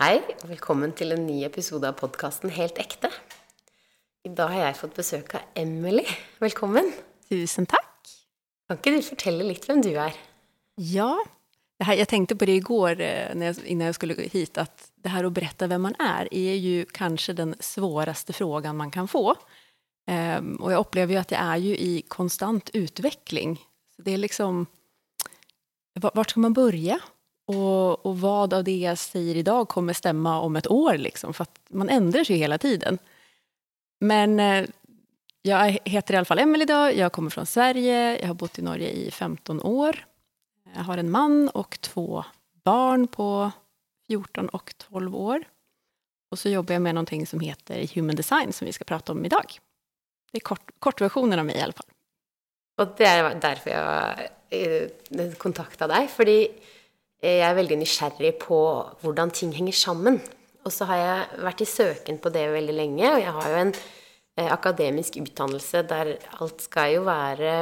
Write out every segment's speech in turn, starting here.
Hei, og velkommen til en ny episode av podkasten Helt ekte. I dag har jeg fått besøk av Emily. Velkommen. Tusen takk. Kan ikke du fortelle litt hvem du er? Ja, jeg tenkte jag på det i går när jag, innan jeg skulle hit at det her å berette hvem man er, er jo kanskje den vanskeligste frågan man kan få. Og jeg opplever jo at jeg er jo ju i konstant utvikling. Så det er liksom, Hvor skal ska man börja? Och, och vad av det jag säger idag kommer stämma om ett år? Liksom, för man ändrar sig hela tiden. Men eh, jag heter i alla fall Emelie idag, jag kommer från Sverige, jag har bott i Norge i 15 år. Jag har en man och två barn på 14 och 12 år. Och så jobbar jag med någonting som heter Human Design som vi ska prata om idag. Det är kort, kortversionen av mig i alla fall. Og det er derfor jeg kontaktade dig, för Fordi eh, jeg er veldig nysgjerrig på hvordan ting henger sammen. Og så har jeg vært i søken på det veldig lenge, og jeg har jo en eh, akademisk utdannelse der alt skal jo være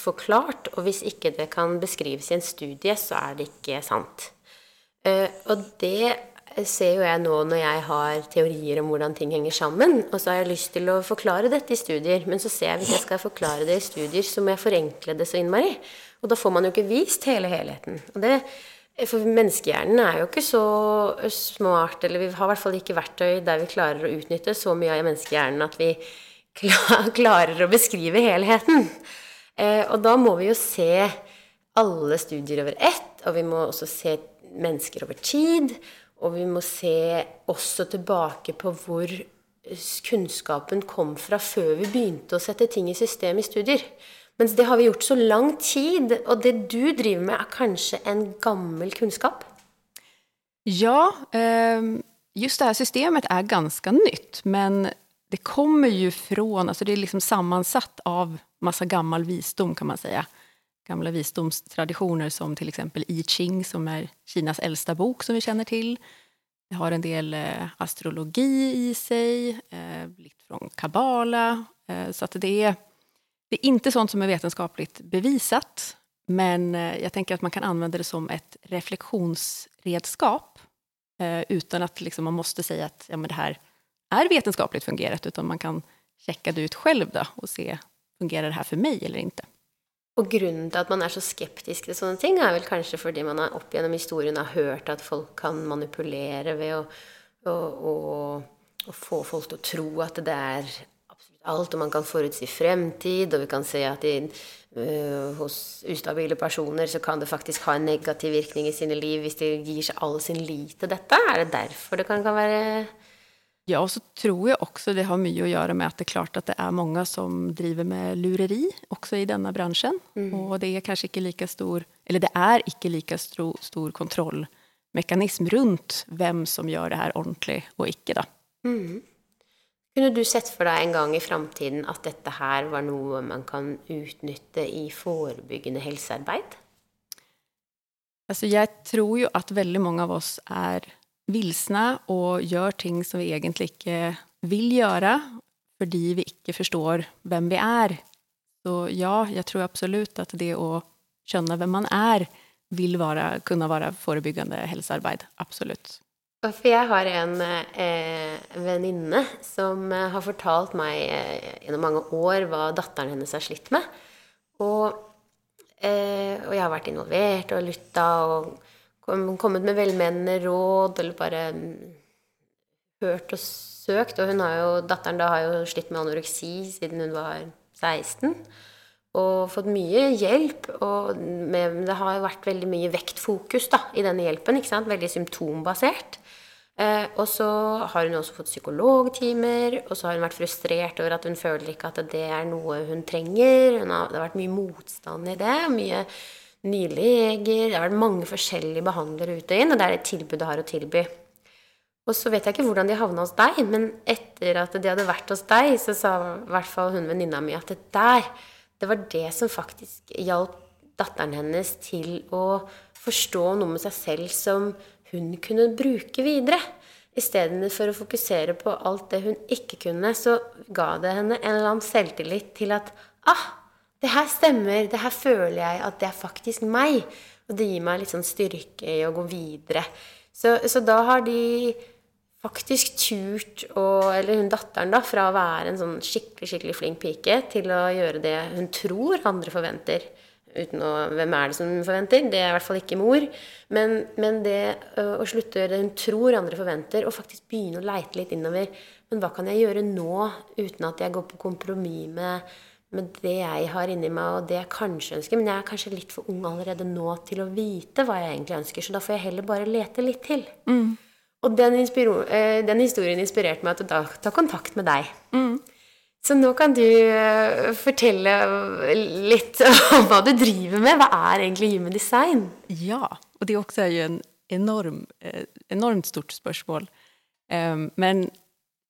forklart, og hvis ikke det kan beskrives i en studie, så er det ikke sant. Eh, og det ser jo jeg nå når jeg har teorier om hvordan ting henger sammen, og så har jeg lyst til å forklare dette i studier, men så ser jeg hvis jeg skal forklare det i studier, så må jeg forenkle det så innmari. Og da får man jo ikke vist hele helheten. Og det, for menneskehjernen er jo ikke så smart, eller vi har i hvert fall ikke verktøy der vi klarer å utnytte så mye av menneskehjernen at vi klarer å beskrive helheten. Eh, og da må vi jo se alle studier over ett, og vi må også se mennesker over tid. Og vi må se også tilbake på hvor kunnskapen kom fra før vi begynte å sette ting i system i studier. Mens det har vi gjort så lang tid, og det du driver med, er kanskje en gammel kunnskap? Ja, ehm, just det her systemet er ganske nytt, men det kommer jo fra altså det er liksom sammansatt av masse gammel visdom kan man si. Gamle visdomstradisjoner som f.eks. I Ching som er Kinas eldste bok som vi kjenner til. Det har en del eh, astrologi i seg, litt fra kabala. Eh, så det är, det är inte sånt som är vetenskapligt bevisat, men eh, jag tänker att man kan använda det som ett reflektionsredskap eh, utan att liksom man måste säga att ja, men det här är vetenskapligt fungerat, utan man kan checka det ut själv då och se, fungerar det här för mig eller inte? Og grunnen til at man er så skeptisk til sånne ting, er vel kanskje fordi man har opp gjennom historien har hørt at folk kan manipulere ved å, å, å, å få folk til å tro at det er alt, og man kan forutsi fremtid, og vi kan se at i, uh, hos ustabile personer så kan det faktisk ha en negativ virkning i sine liv hvis de gir seg all sin lit til dette. Er det derfor det kan, kan være Ja, og så tror jeg også det har mye å gjøre med at det er klart at det er mange som driver med lureri også i denne bransjen. Mm. Og det er kanskje ikke like stor, eller det er ikke like stor, stor kontrollmekanism rundt hvem som gjør det her ordentlig og ikke, da. då. Kunne du sett for deg en gang i framtiden at dette her var noe man kan utnytte i forebyggende helsearbeid? Altså, jeg tror jo at veldig mange av oss er vilsne og gjør ting som vi egentlig ikke vil gjøre, fordi vi ikke forstår hvem vi er. Så ja, jeg tror absolutt at det å skjønne hvem man er, vil være, kunne være forebyggende helsearbeid. Absolut. For jeg har en eh, venninne som eh, har fortalt meg eh, gjennom mange år hva datteren hennes har slitt med. Og, eh, og jeg har vært involvert og lytta og kom, kommet med velmenende råd, eller bare mm, hørt og søkt. Og hun har jo, datteren da har jo slitt med anoreksi siden hun var 16. Og fått mye hjelp. Og med, det har jo vært veldig mye vektfokus da, i denne hjelpen. ikke sant? Veldig symptombasert. Eh, og så har hun også fått psykologtimer, og så har hun vært frustrert over at hun føler ikke at det er noe hun trenger. Hun har, det har vært mye motstand i det. Mye nye leger. Det har vært mange forskjellige behandlere ut og inn, og det er det tilbudet har å tilby. Og så vet jeg ikke hvordan de havna hos deg, men etter at de hadde vært hos deg, så sa i hvert fall hun venninna mi at det der, det var det som faktisk hjalp datteren hennes til å forstå noe med seg selv som hun kunne bruke videre. Istedenfor å fokusere på alt det hun ikke kunne, så ga det henne en eller annen selvtillit til at ah, det her stemmer, det her føler jeg at det er faktisk meg. Og det gir meg litt sånn styrke i å gå videre. Så, så da har de faktisk turt å Eller hun datteren, da, fra å være en sånn skikkelig, skikkelig flink pike til å gjøre det hun tror andre forventer. Uten å Hvem er det som forventer? Det er i hvert fall ikke mor. Men, men det å slutte å gjøre det hun tror andre forventer, og faktisk begynne å leite litt innover Men hva kan jeg gjøre nå uten at jeg går på kompromiss med, med det jeg har inni meg, og det jeg kanskje ønsker? Men jeg er kanskje litt for ung allerede nå til å vite hva jeg egentlig ønsker, så da får jeg heller bare lete litt til. Og den, eh, den historien inspirerte meg til å ta, ta kontakt med deg. Så nå kan du eh, fortelle litt om hva du driver med. Hva er egentlig human design? Ja, og det er også en enorm, eh, enormt stort spørsmål. Eh, men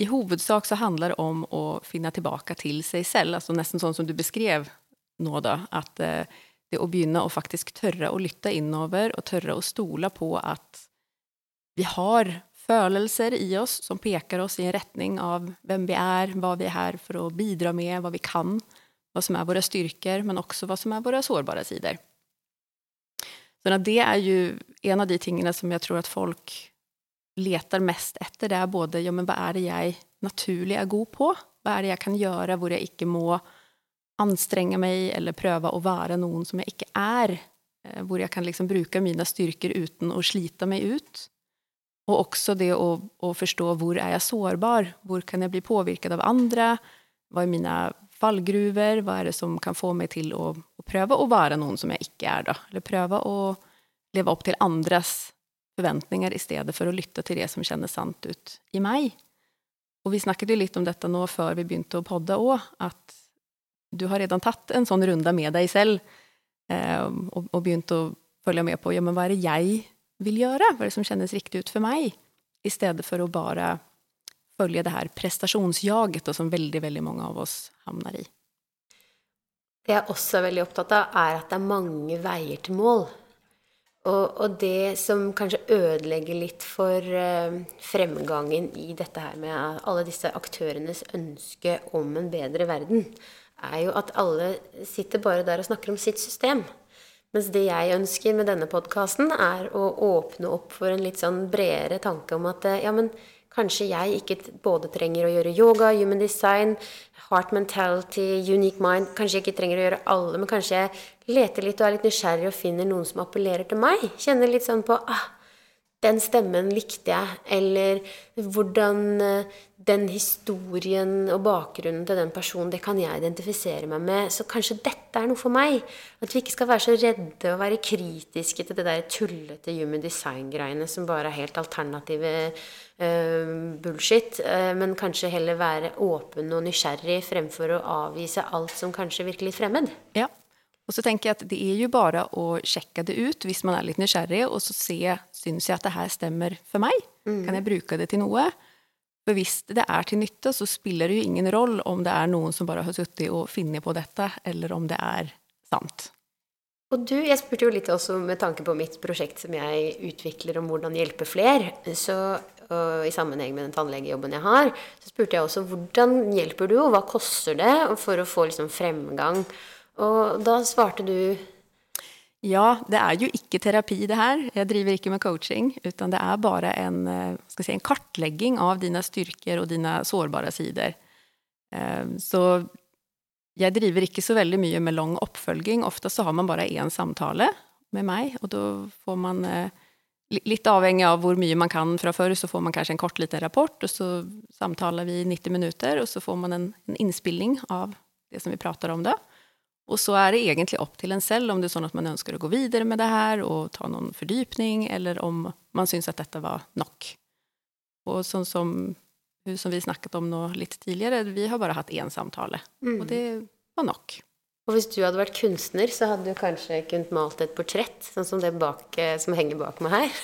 i hovedsak så handler det om å finne tilbake til seg selv, altså nesten sånn som du beskrev nå da, at eh, det å begynne å faktisk tørre å lytte innover og tørre å stole på at vi har følelser i oss som peker oss i en retning av hvem vi er, hva vi er her for å bidra med, hva vi kan, hva som er våre styrker, men også hva som er våre sårbare sider. Så det er jo en av de tingene som jeg tror at folk leter mest etter. Det er både ja, men hva er det jeg naturlig er god på? Hva er det jeg kan gjøre hvor jeg ikke må anstrenge meg eller prøve å være noen som jeg ikke er? Eh, Hvor jeg kan liksom bruke mine styrker uten å slite meg ut. Og også det å, å forstå hvor er jeg sårbar? Hvor kan jeg bli påvirket av andre? Hva er mine fallgruver? Hva er det som kan få meg til å, å prøve å være noen som jeg ikke er? da? Eller prøve å leve opp til andres forventninger i stedet for å lytte til det som kjennes sant ut i meg. Og vi snakket jo litt om dette nå før vi begynte å podde òg, at du har redan tatt en sånn runde med deg selv eh, og, og begynt å følge med på ja, men hva er det jeg vil gjøre, hva det som kjennes riktig ut for meg, i stedet for å bare følge det her prestasjonsjaget som veldig, veldig mange av oss havner i. Det jeg også er veldig opptatt av, er at det er mange veier til mål. Og, og det som kanskje ødelegger litt for uh, fremgangen i dette her med alle disse aktørenes ønske om en bedre verden, er jo at alle sitter bare der og snakker om sitt system. Mens det jeg ønsker med denne podkasten, er å åpne opp for en litt sånn bredere tanke om at eh, ja, men kanskje jeg ikke både trenger å gjøre yoga, human design, heart mentality, unique mind Kanskje jeg ikke trenger å gjøre alle, men kanskje jeg leter litt og er litt nysgjerrig og finner noen som appellerer til meg. Kjenner litt sånn på ah, den stemmen likte jeg, eller hvordan eh, den historien og bakgrunnen til den personen, det kan jeg identifisere meg med. Så kanskje dette er noe for meg. At vi ikke skal være så redde og være kritiske til det der tullete human design-greiene som bare er helt alternative uh, bullshit. Uh, men kanskje heller være åpen og nysgjerrig fremfor å avvise alt som kanskje virker litt fremmed. Ja. Og så tenker jeg at det er jo bare å sjekke det ut hvis man er litt nysgjerrig, og så se syns jeg at det her stemmer for meg. Kan jeg bruke det til noe? For hvis det er til nytte, så spiller det jo ingen roll om det er noen som bare har sittet og funnet på dette, eller om det er sant. Og du, jeg spurte jo litt også med tanke på mitt prosjekt som jeg utvikler om hvordan hjelpe fler. Så og i sammenheng med den tannlegejobben jeg har, så spurte jeg også hvordan hjelper du, og hva koster det for å få liksom fremgang? Og da svarte du Ja, det er jo ikke terapi det her. Jeg driver ikke med coaching, utan det er bare en, eh, si, en kartlegging av dine styrker og dine sårbare sider. Eh, Så jeg driver ikke så veldig mye med lang oppfølging. Ofte så har man bare én samtale med meg, og da får man eh, Litt avhengig av hvor mye man kan fra før, så får man kanskje en kort liten rapport, og så samtaler vi i 90 minutter, og så får man en, en innspilling av det som vi prater om da. Og så er det egentlig opp til en selv om det er sånn at man ønsker å gå videre med det her og ta noen fordypning, eller om man syns at dette var nok. Og sånn som, som vi snakket om nå litt tidligere, vi har bare hatt én samtale, og det var nok. Og hvis du hadde vært kunstner, så hadde du kanskje kunnet malt et portrett, sånn som det bak, eh, som henger bak meg her.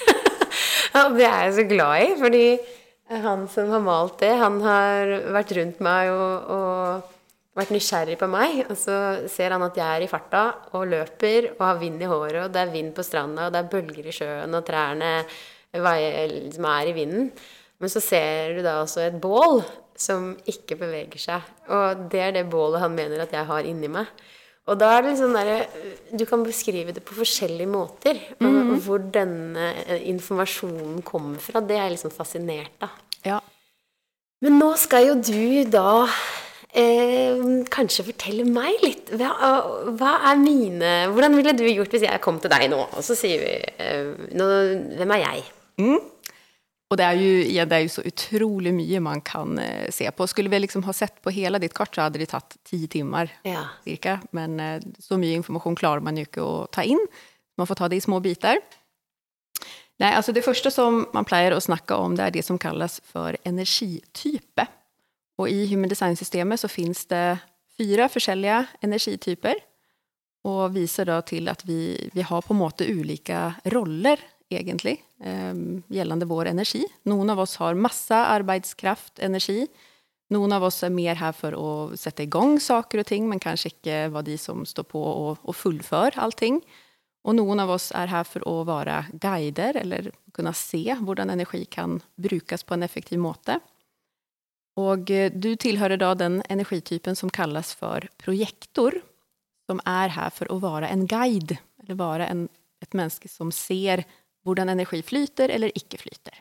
og det er jeg så glad i, fordi han som har malt det, han har vært rundt meg og, og vært nysgjerrig på meg. Og så ser han at jeg er i farta og løper og har vind i håret, og det er vind på stranda, og det er bølger i sjøen, og trærne veier, liksom er i vinden. Men så ser du da også et bål som ikke beveger seg. Og det er det bålet han mener at jeg har inni meg. Og da er det liksom der, Du kan beskrive det på forskjellige måter. Og, -hmm. hvor denne informasjonen kommer fra, det er jeg liksom fascinert av. Ja. Men nå skal jo du da eh, kanskje fortelle meg litt. Hva, hva, er mine Hvordan ville du gjort hvis jeg kom til deg nå, og så sier vi eh, nå, Hvem er jeg? Mm. Og det er, jo, ja, det er jo så utrolig mye man kan eh, se på. Skulle vi liksom ha sett på hele ditt kart, så hadde det tatt ti timer. Ja. Cirka. Men eh, så mye informasjon klarer man jo ikke å ta inn. Man får ta det i små biter. Nei, altså det første som man pleier å snakke om, det er det som kalles for energitype. Og i Human Design-systemet så finnes det fyra forskjellige energityper. Og viser da til at vi, vi har på en måte ulike roller, egentlig, eh, gjeldende vår energi. Noen av oss har masse arbeidskraft, energi. Noen av oss er mer her for å sette i gang saker og ting, men kanskje ikke var de som står på og, og fullfører allting. Og noen av oss er her for å være guider, eller kunne se hvordan energi kan brukes på en effektiv måte. Og du tilhører da den energitypen som kalles for projektor, som er her for å være en guide, eller være en, et menneske som ser hvordan energi flyter eller ikke flyter.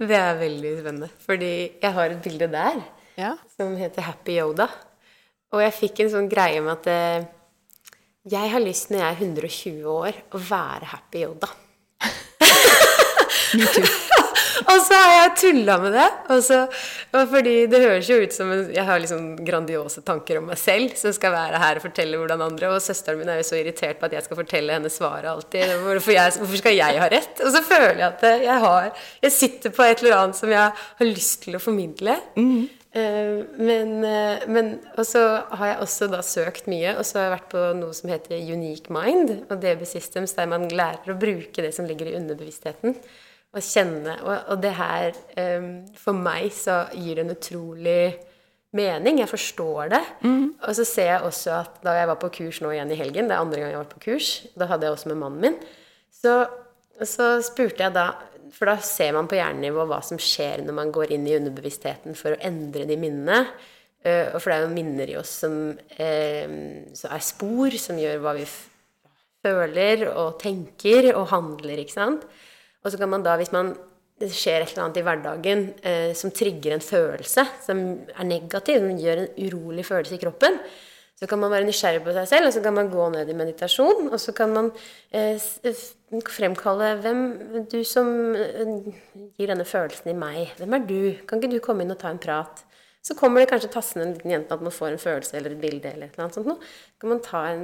Det er veldig spennende, fordi jeg har et bilde der Ja. som heter Happy Yoda. Og jeg fikk en sånn greie med at eh, jeg har lyst når jeg er 120 år, å være Happy Yoda. Me too. Og så har jeg tulla med det. Og så, og fordi det høres jo ut som en, Jeg har liksom grandiose tanker om meg selv som skal være her og fortelle hvordan andre Og søsteren min er jo så irritert på at jeg skal fortelle henne svaret alltid. Hvorfor, jeg, hvorfor skal jeg ha rett? Og så føler jeg at jeg har Jeg sitter på et eller annet som jeg har lyst til å formidle. Mm. men, eh, men Og så har jeg også da søkt mye, og så har jeg vært på noe som heter Unique Mind og DB Systems, der man lærer å bruke det som ligger i underbevisstheten å kjenne Og, og det her um, For meg så gir det en utrolig mening. Jeg forstår det. Og så ser jeg også at da jeg var på kurs nå igjen i helgen, det er andre gang jeg vært på kurs, da hadde jeg også med mannen min, så, så spurte jeg da For da ser man på hjernenivå hva som skjer når man går inn i underbevisstheten for å endre de minnene. Uh, og for det er jo minner i oss som, uh, som er spor, som gjør hva vi føler og tenker og handler, ikke sant. Og så kan man da, hvis man det skjer et eller annet i hverdagen eh, som trigger en følelse som er negativ, som gjør en urolig følelse i kroppen, så kan man være nysgjerrig på seg selv, og så kan man gå ned i meditasjon, og så kan man eh, fremkalle hvem du som eh, gir denne følelsen i meg. Hvem er du? Kan ikke du komme inn og ta en prat? Så kommer det kanskje tassende en liten jente at man får en følelse eller et bilde eller et eller annet sånt noe. Kan man ta en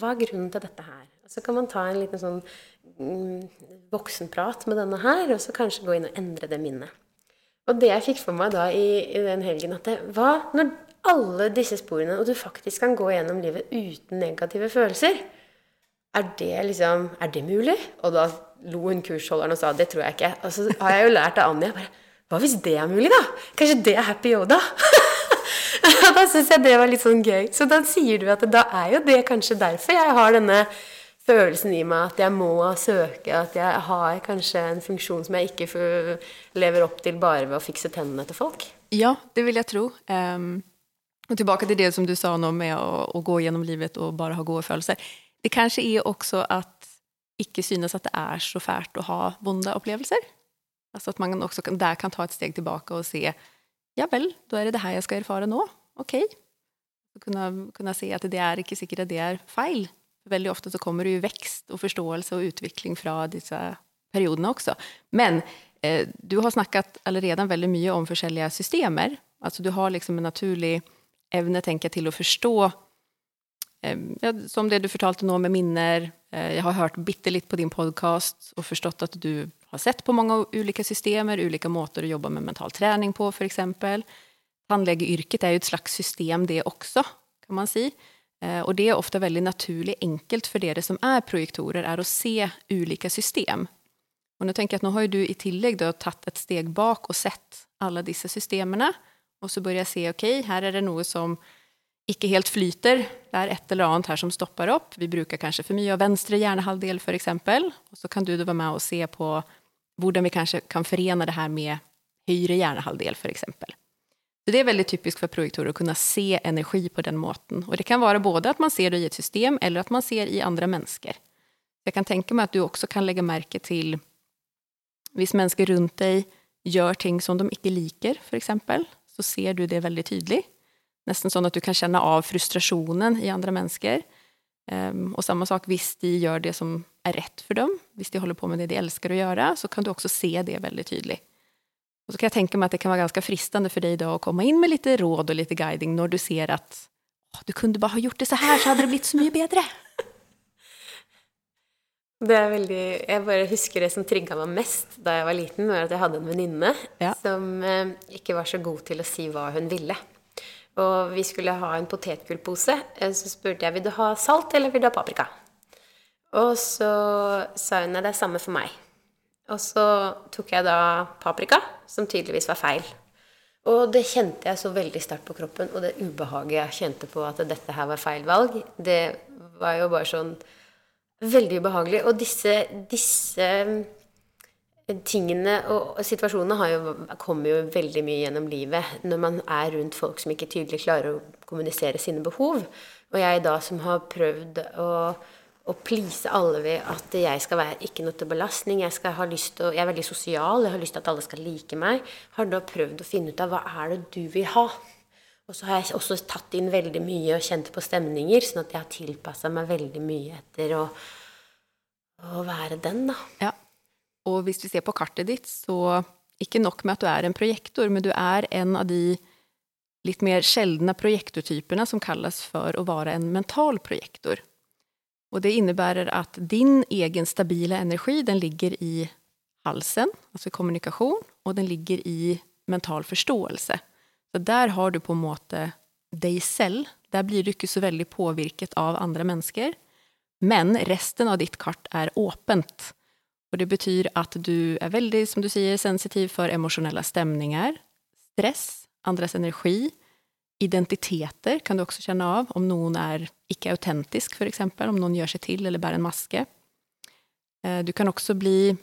Hva er grunnen til dette her? Så kan man ta en liten sånn voksenprat med denne her, og så kanskje gå inn og endre det minnet. Og det jeg fikk for meg da i, i den helgen, at det, var når alle disse sporene, og du faktisk kan gå gjennom livet uten negative følelser, er det liksom Er det mulig? Og da lo hun kursholderen og sa det tror jeg ikke. Og så har jeg jo lært av Anja bare Hva hvis det er mulig, da? Kanskje det er Happy Yoda? Da syns jeg det var litt sånn gøy. Så da sier du at da er jo det kanskje derfor jeg har denne følelsen i meg at jeg må søke, at jeg har kanskje en funksjon som jeg ikke lever opp til bare ved å fikse tennene til folk. Ja, det vil jeg tro. Um, og tilbake til det som du sa nå med å, å, gå gjennom livet og bare ha gode følelser. Det kanskje er også at ikke synes at det er så fælt å ha vonde opplevelser. Altså at man også kan, der kan ta et steg tilbake og se ja vel, da er det det her jeg skal erfare nå. Ok. Kunne, kunne se at det er ikke sikkert at det er feil. Veldig ofte så kommer det jo vekst og forståelse og utvikling fra disse periodene også. Men eh, du har snakket allerede veldig mye om forskjellige systemer. Altså du har liksom en naturlig evne tenker jeg, til å forstå eh, ja, Som det du fortalte nå med minner. Eh, jeg har hørt bitte litt på din podkast og forstått at du har sett på mange ulike systemer, ulike måter å jobbe med mental trening på, f.eks. Tannlegeyrket er jo et slags system, det også, kan man si. Eh, og det er ofte veldig naturlig enkelt for dere som er projektorer, er å se ulike system. Og nå tenker jeg at nå har jo du i tillegg da tatt et steg bak og sett alle disse systemene, og så jeg se ok, her er det noe som ikke helt flyter. Det er et eller annet her som stopper opp. Vi bruker kanskje for mye av venstre hjernehalvdel, f.eks. Og så kan du da være med og se på hvordan vi kanskje kan forene det her med høyre hjernehalvdel, f.eks. Så det är väldigt typiskt för projektorer att kunna se energi på den måten. Och det kan vara både att man ser det i ett system eller att man ser i andra mennesker. Jeg kan tenke meg at du også kan legge merke til hvis mennesker rundt deg gjør ting som de ikke liker, for eksempel, så ser du det veldig tydelig. Nesten sånn at du kan kjenne av frustrasjonen i andre mennesker. Um, og samme sak hvis de gjør det som er rett for dem, hvis de holder på med det de elsker å gjøre, så kan du også se det veldig tydelig. Og så kan jeg tenke meg at det kan være ganske fristende for deg da å komme inn med litt råd og litt guiding når du ser at du kunne bare ha gjort det så her, så hadde det blitt så mye bedre. Det er veldig Jeg bare husker det som trigga meg mest da jeg var liten, var at jeg hadde en venninne Ja. som eh, ikke var så god til å si hva hun ville. Og vi skulle ha en potetgullpose, eh, så spurte jeg vil du ha salt eller vil du ha paprika. Og så sa hun nei, det er samme for meg. Og så tok jeg da paprika, som tydeligvis var feil. Og det kjente jeg så veldig sterkt på kroppen, og det ubehaget jeg kjente på at dette her var feil valg, det var jo bare sånn Veldig ubehagelig. Og disse, disse tingene og situasjonene har jo, kommer jo veldig mye gjennom livet når man er rundt folk som ikke tydelig klarer å kommunisere sine behov. Og jeg da som har prøvd å, å please alle ved at jeg skal være ikke noe til belastning, jeg, å- jeg er veldig sosial, jeg har lyst til at alle skal like meg, har da prøvd å finne ut av hva er det du vil ha. Og så har jeg også tatt inn veldig mye og kjent på stemninger, sånn at jeg har tilpassa meg veldig mye etter å, å være den, da. Ja. Og hvis vi ser på kartet ditt, så ikke nok med at du er en projektor, men du er en av de litt mer sjeldne projektortypene som kalles for å være en mental projektor. Og det innebærer at din egen stabile energi, den ligger i halsen, altså kommunikation, og den ligger i mental forståelse. Så der har du på en måte deg selv. Der blir du ikke så veldig påvirket av andre mennesker. Men resten av ditt kart er åpent. Og det betyr at du er veldig, som du sier, sensitiv for emosjonelle stemninger, stress, andres energi, identiteter kan du også kjenne av, om noen er ikke autentisk, eksempel, om noen gjør seg til eller bærer en maske. Eh, Du kan også bli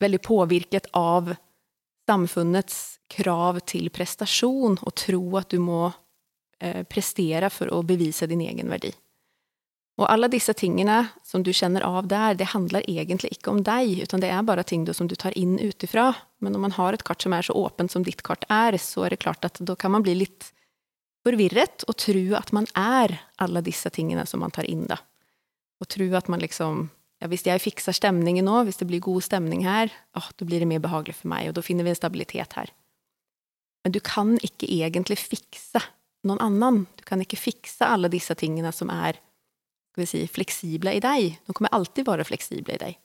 veldig påvirket av samfunnets krav til prestasjon, og tro at du må eh, prestere for å bevise din egen verdi. Og alle disse tingene som du kjenner av der, det handler egentlig ikke om deg, utan det er bare ting som du tar inn utifra. Men om man har et kart som er så åpent som ditt kart er, så er det klart at da kan man bli litt forvirret å tro at man er alle disse tingene som man tar inn. da. Og tro at man liksom ja, Hvis jeg fikser stemningen nå, hvis det blir god stemning her, åh, da blir det mer behagelig for meg, og da finner vi en stabilitet her. Men du kan ikke egentlig fikse noen annen. Du kan ikke fikse alle disse tingene som er skal vi si, fleksible i deg. De kommer alltid være fleksible i deg.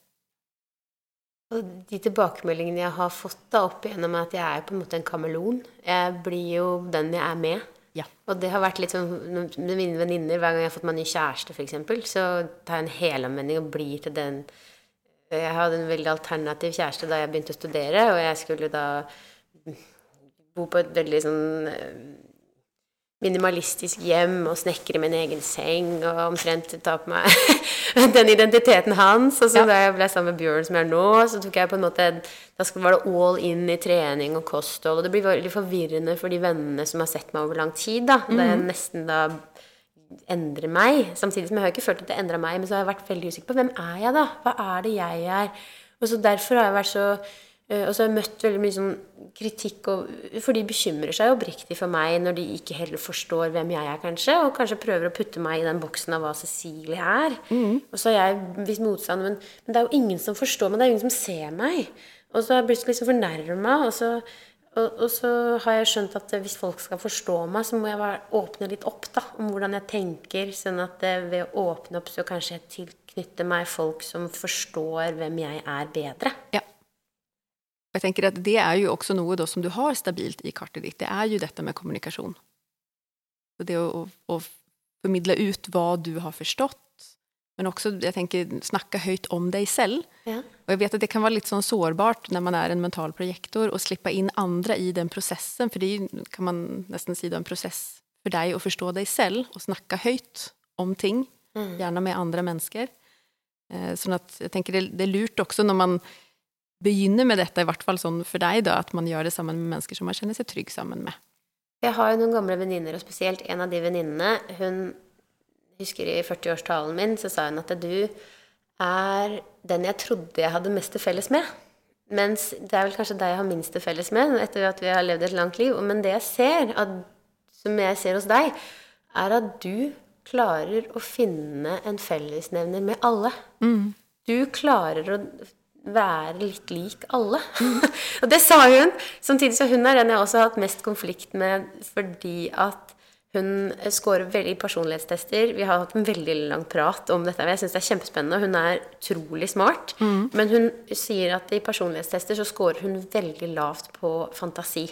Og de tilbakemeldingene jeg har fått da opp igjennom at jeg er på en måte en kameleon. Jeg blir jo den jeg er med. Ja. Og det har vært litt sånn med mine venninner Hver gang jeg har fått meg ny kjæreste, f.eks., så tar jeg en helomvending og blir til den Jeg hadde en veldig alternativ kjæreste da jeg begynte å studere, og jeg skulle da bo på et veldig sånn minimalistisk hjem og snekre min egen seng og omtrent ta på meg den identiteten hans. Og så Ja. da jeg ble sammen med Bjørn, som jeg er nå, så tok jeg på en måte Da var det all in i trening og kosthold. Og det blir veldig forvirrende for de vennene som har sett meg over lang tid. da Det er nesten da endrer meg. Samtidig som jeg har ikke følt at det endra meg, men så har jeg vært veldig usikker på hvem er jeg da? Hva er det jeg er? Og så derfor har jeg vært så Og så har jeg møtt veldig mye sånn kritikk, for de bekymrer seg oppriktig for meg når de ikke heller forstår hvem jeg er, kanskje, og kanskje prøver å putte meg i den boksen av hva Cecilie er. Og så har jeg vist motstand, men, men det er jo ingen som forstår meg, det er jo ingen som ser meg. Og så har jeg blitt liksom fornærma, og så og, og så har jeg skjønt at hvis folk skal forstå meg, så må jeg bare åpne litt opp da, om hvordan jeg tenker. Sånn at eh, ved å åpne opp, så kanskje jeg tilknytter meg folk som forstår hvem jeg er, bedre. Ja. Jeg tenker at Det er jo også noe som du har stabilt i kartet ditt. Det er jo dette med kommunikasjon. Så det å, å, å formidle ut hva du har forstått, men også jeg tenker, snakke høyt om deg selv. Ja. Og jeg vet at Det kan være litt sånn sårbart når man er en mental projektor, å slippe inn andre i den prosessen. For det kan man nesten si det er en prosess for deg å forstå deg selv og snakke høyt om ting, gjerne med andre mennesker. Eh, sånn at jeg tenker det, det er lurt også når man begynner med dette, i hvert fall sånn for deg, da, at man gjør det sammen med mennesker som man kjenner seg trygg sammen med. Jeg har jo noen gamle venninner, og spesielt en av de venninnene Hun husker i 40-årstalen min, så sa hun at du er den jeg trodde jeg hadde mest til felles med. Mens det er vel kanskje deg jeg har minst til felles med, etter at vi har levd et langt liv. Men det jeg ser, at, som jeg ser hos deg, er at du klarer å finne en fellesnevner med alle. Du klarer å være litt lik alle. og det sa hun. Samtidig så hun er den jeg også har hatt mest konflikt med fordi at hun scorer veldig i personlighetstester. Vi har hatt en veldig lang prat om dette. Jeg syns det er kjempespennende. Hun er utrolig smart. Men hun sier at i personlighetstester så scorer hun veldig lavt på fantasi.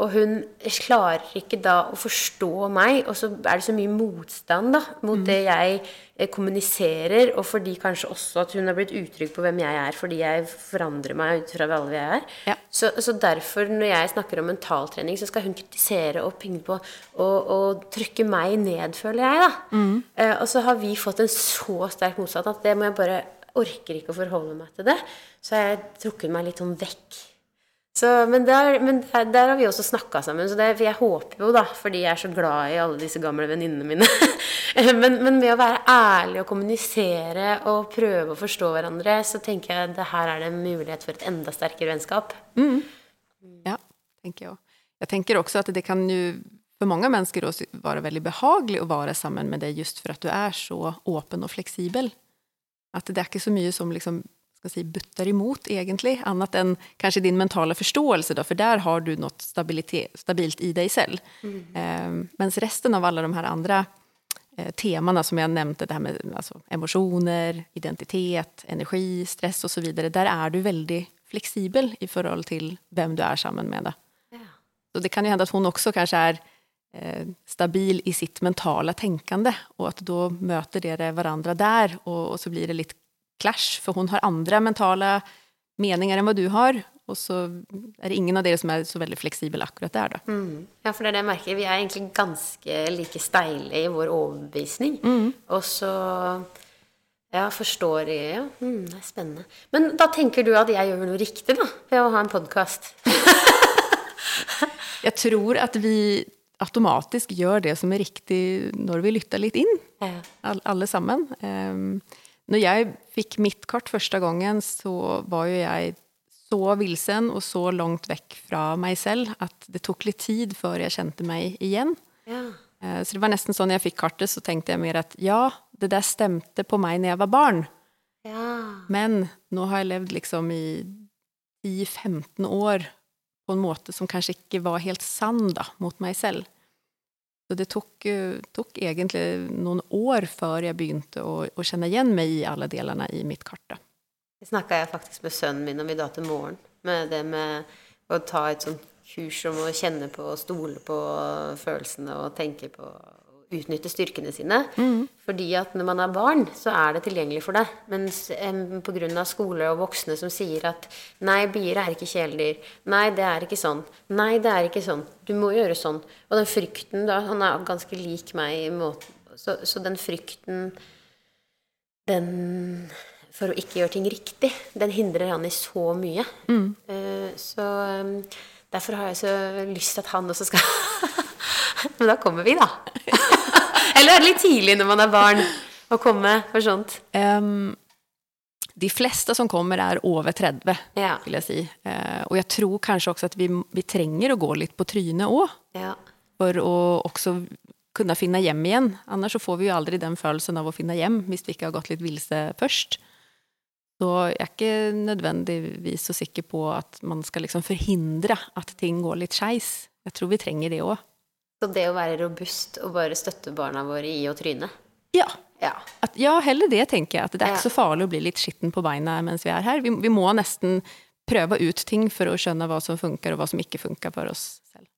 Og hun klarer ikke da å forstå meg, og så er det så mye motstand da, mot det jeg eh, kommuniserer, og fordi kanskje også at hun har blitt utrygg på hvem jeg er, fordi jeg forandrer meg ut fra alle vi er. Ja. Så, så derfor, når jeg snakker om mentaltrening, så skal hun kritisere og pinge på og, og trykke meg ned, føler jeg, da. Eh, og så har vi fått en så sterk motstand at det må jeg bare orker ikke å forholde meg til det. Så har jeg trukket meg litt sånn vekk. Så, men der, men der, der har vi også snakka sammen. Så det, jeg håper jo, da, fordi jeg er så glad i alle disse gamle venninnene mine men, men med å være ærlig og kommunisere og prøve å forstå hverandre, så tenker jeg det her er det en mulighet for et enda sterkere vennskap. Ja, tenker jeg også. Jeg tenker også at det kan jo for mange mennesker også være veldig behagelig å være sammen med deg just for at du er så åpen og fleksibel. At det er ikke så mye som liksom, skal si, butter imot, egentlig, annet enn kanskje din mentale forståelse, da, for der har du noe stabilt i deg selv. Eh, mens resten av alle de her andre eh, temaene som jeg nevnte, det her med altså, emosjoner, identitet, energi, stress osv., der er du veldig fleksibel i forhold til hvem du er sammen med. Da. Ja. Så det kan jo hende at hun også kanskje er eh, stabil i sitt mentale tenkende, og at da møter dere hverandre der, og, og så blir det litt clash, for hun har andre mentale meninger enn hva du har, og så er det ingen av dere som er så veldig fleksibel akkurat der, da. Ja, for det er det jeg merker. Vi er egentlig ganske like steile i vår overbevisning. Og så ja, forstår jeg Ja, mm, det er spennende. Men da tenker du at jeg gjør noe riktig, da? Ved å ha en podkast? Jeg tror at vi automatisk gjør det som er riktig når vi lytter litt inn. Alle sammen. Um, når jeg fikk mitt kart første gangen, så var jo jeg så vilsen og så langt vekk fra meg selv at det tok litt tid før jeg kjente meg igjen. ja. Eh, Så det var nesten sånn jeg fikk kartet, så tenkte jeg mer at ja, det der stemte på meg når jeg var barn. Ja. Men nå har jeg levd liksom i 10-15 år på en måte som kanskje ikke var helt sann da, mot meg selv. Så det tok, eh, tok egentlig noen år før jeg begynte å, å kjenne igjen meg i alle delene i mitt kart. Det snakka jeg faktisk med sønnen min om i dag til morgen. Med det med å ta et sånt kurs om å kjenne på og stole på følelsene og tenke på utnytte styrkene sine. Fordi at når man er barn, så er det tilgjengelig for deg. Mens um, pga. skole og voksne som sier at nei, bier er ikke kjæledyr. Nei, det er ikke sånn. Nei, det er ikke sånn. Du må gjøre sånn. Og den frykten da, Han er ganske lik meg i måten Så, så den frykten den for å ikke gjøre ting riktig, den hindrer han i så mye. Eh, så um, derfor har jeg så lyst til at han også skal Men da kommer vi, da. Eller er det litt tidlig når man er barn å komme for sånt? Um, de fleste som kommer er over 30, Ja. vil jeg si. Uh, og jeg tror kanskje også at vi, vi trenger å gå litt på trynet òg, ja. for å også kunne finne hjem igjen. Annars så får vi jo aldri den følelsen av å finne hjem hvis vi ikke har gått litt vilse først. Så jeg er ikke nødvendigvis så sikker på at man skal liksom forhindre at ting går litt skeis. Jeg tror vi trenger det òg. Så det å være robust og bare støtte barna våre i å tryne Ja. Ja. At, ja, heller det, tenker jeg. At det er Ja. ikke så farlig å bli litt skitten på beina mens vi er her. Vi, vi må nesten prøve ut ting for å skjønne hva som funker, og hva som ikke funker for oss selv.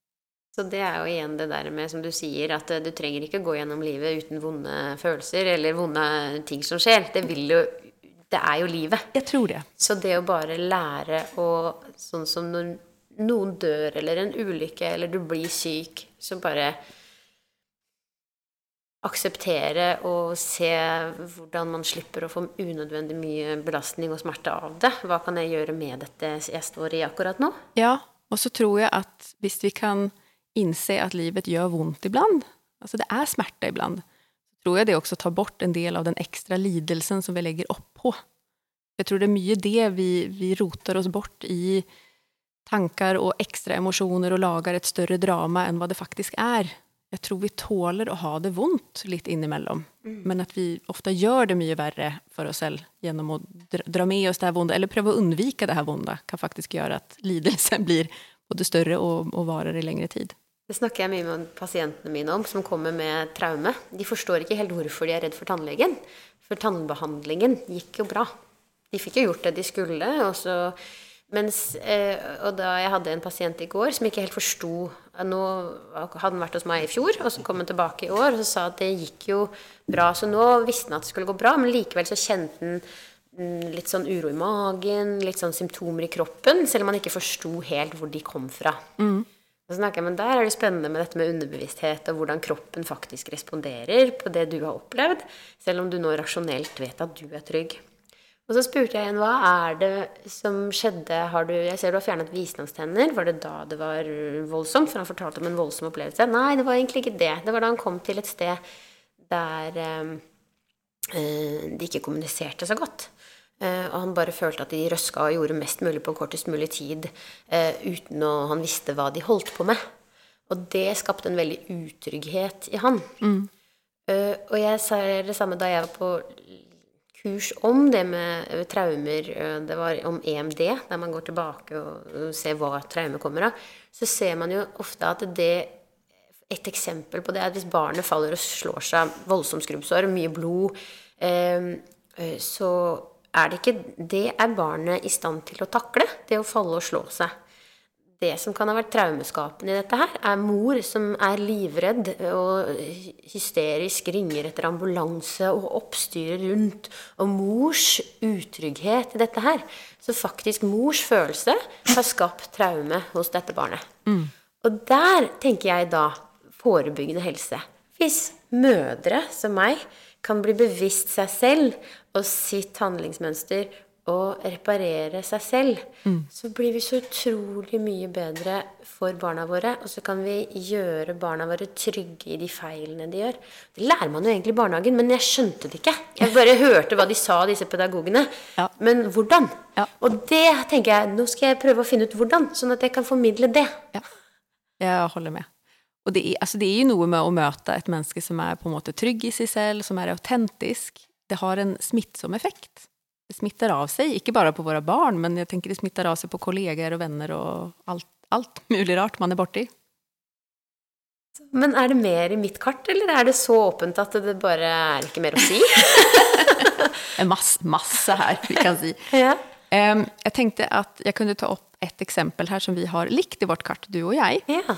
Så det er jo igjen det der med, som du sier, at eh, du trenger ikke gå gjennom livet uten vonde følelser eller vonde ting som skjer. Det vil jo Det er jo livet. Jeg tror det. Så det å bare lære å Sånn som når noen dør, eller en ulykke, eller du blir syk, så bare akseptere og se hvordan man slipper å få unødvendig mye belastning og smerte av det. Hva kan jeg gjøre med dette jeg står i akkurat nå? Ja, og så tror jeg at hvis vi kan innse at livet gjør vondt iblant, altså det er smerte iblant, så tror jeg det også tar bort en del av den ekstra lidelsen som vi legger opp på. Jeg tror det er mye det vi, vi roter oss bort i tankar og ekstra emosjoner og lager et større drama enn hva det faktisk er. Jeg tror vi tåler å ha det vondt litt innimellom. Mm. Men at vi ofte gjør det mye verre for oss selv gjennom å dra med oss det her vonde, eller prøve å unnvike det her vonde, kan faktisk gjøre at lidelsen blir både større og, og varer i lengre tid. Det snakker jeg mye med pasientene mine om, som kommer med traume. De forstår ikke helt hvorfor de er redd for tannlegen. For tannbehandlingen gikk jo bra. De fikk jo gjort det de skulle. Og, så, mens, eh, og da jeg hadde en pasient i går som ikke helt forsto Nå hadde han vært hos meg i fjor, og så kom han tilbake i år og så sa at det gikk jo bra. Så nå visste han at det skulle gå bra, men likevel så kjente han mm, litt sånn uro i magen, litt sånn symptomer i kroppen, selv om han ikke forsto helt hvor de kom fra. Mm. Så snakker jeg, men Der er det spennende med dette med underbevissthet og hvordan kroppen faktisk responderer på det du har opplevd, selv om du nå rasjonelt vet at du er trygg. Og så spurte jeg igjen hva er det som skjedde har du, Jeg ser du har fjernet visdomstenner. Var det da det var voldsomt? For han fortalte om en voldsom opplevelse. Nei, det var egentlig ikke det. Det var da han kom til et sted der eh, eh de ikke kommuniserte så godt. Eh, og han bare følte at de røska og gjorde mest mulig på kortest mulig tid eh, uten å Han visste hva de holdt på med. Og det skapte en veldig utrygghet i han. Mm. Uh, og jeg sa det samme da jeg var på kurs om det med traumer. Det var om EMD, der man går tilbake og ser hva traumer kommer av. Så ser man jo ofte at det Et eksempel på det er at hvis barnet faller og slår seg voldsomt skrubbsår, mye blod, uh, så er det ikke Det er barnet i stand til å takle, det å falle og slå seg. Det som kan ha vært traumeskapende i dette her, er mor som er livredd og hysterisk ringer etter ambulanse og oppstyrer rundt. Og mors utrygghet i dette her. Så faktisk mors følelse har skapt traume hos dette barnet. Mm. Og der tenker jeg da forebyggende helse. Hvis mødre som meg kan bli bevisst seg selv og sitt handlingsmønster og reparere seg selv, mm. så blir vi så utrolig mye bedre for barna våre. Og så kan vi gjøre barna våre trygge i de feilene de gjør. Det lærer man jo egentlig i barnehagen, men jeg skjønte det ikke. Jeg bare hørte hva de sa, disse pedagogene. Ja. Men hvordan? Ja. Og det tenker jeg, nå skal jeg prøve å finne ut hvordan, sånn at jeg kan formidle det. Ja. Jeg holder med. Og det er, altså det er jo noe med å møte et menneske som er på en måte trygg i seg selv, som er autentisk. Det har en smittsom effekt. Det smitter av seg, ikke bare på våre barn, men jeg tenker det smitter av seg på kolleger og venner og alt, alt mulig rart man er borti. Men er det mer i mitt kart, eller er det så åpent at det bare er ikke mer å si? Mass, masse her, vi kan si. Ja. Um, jeg tenkte at jeg kunne ta opp et eksempel her som vi har likt i vårt kart, du og jeg. Ja.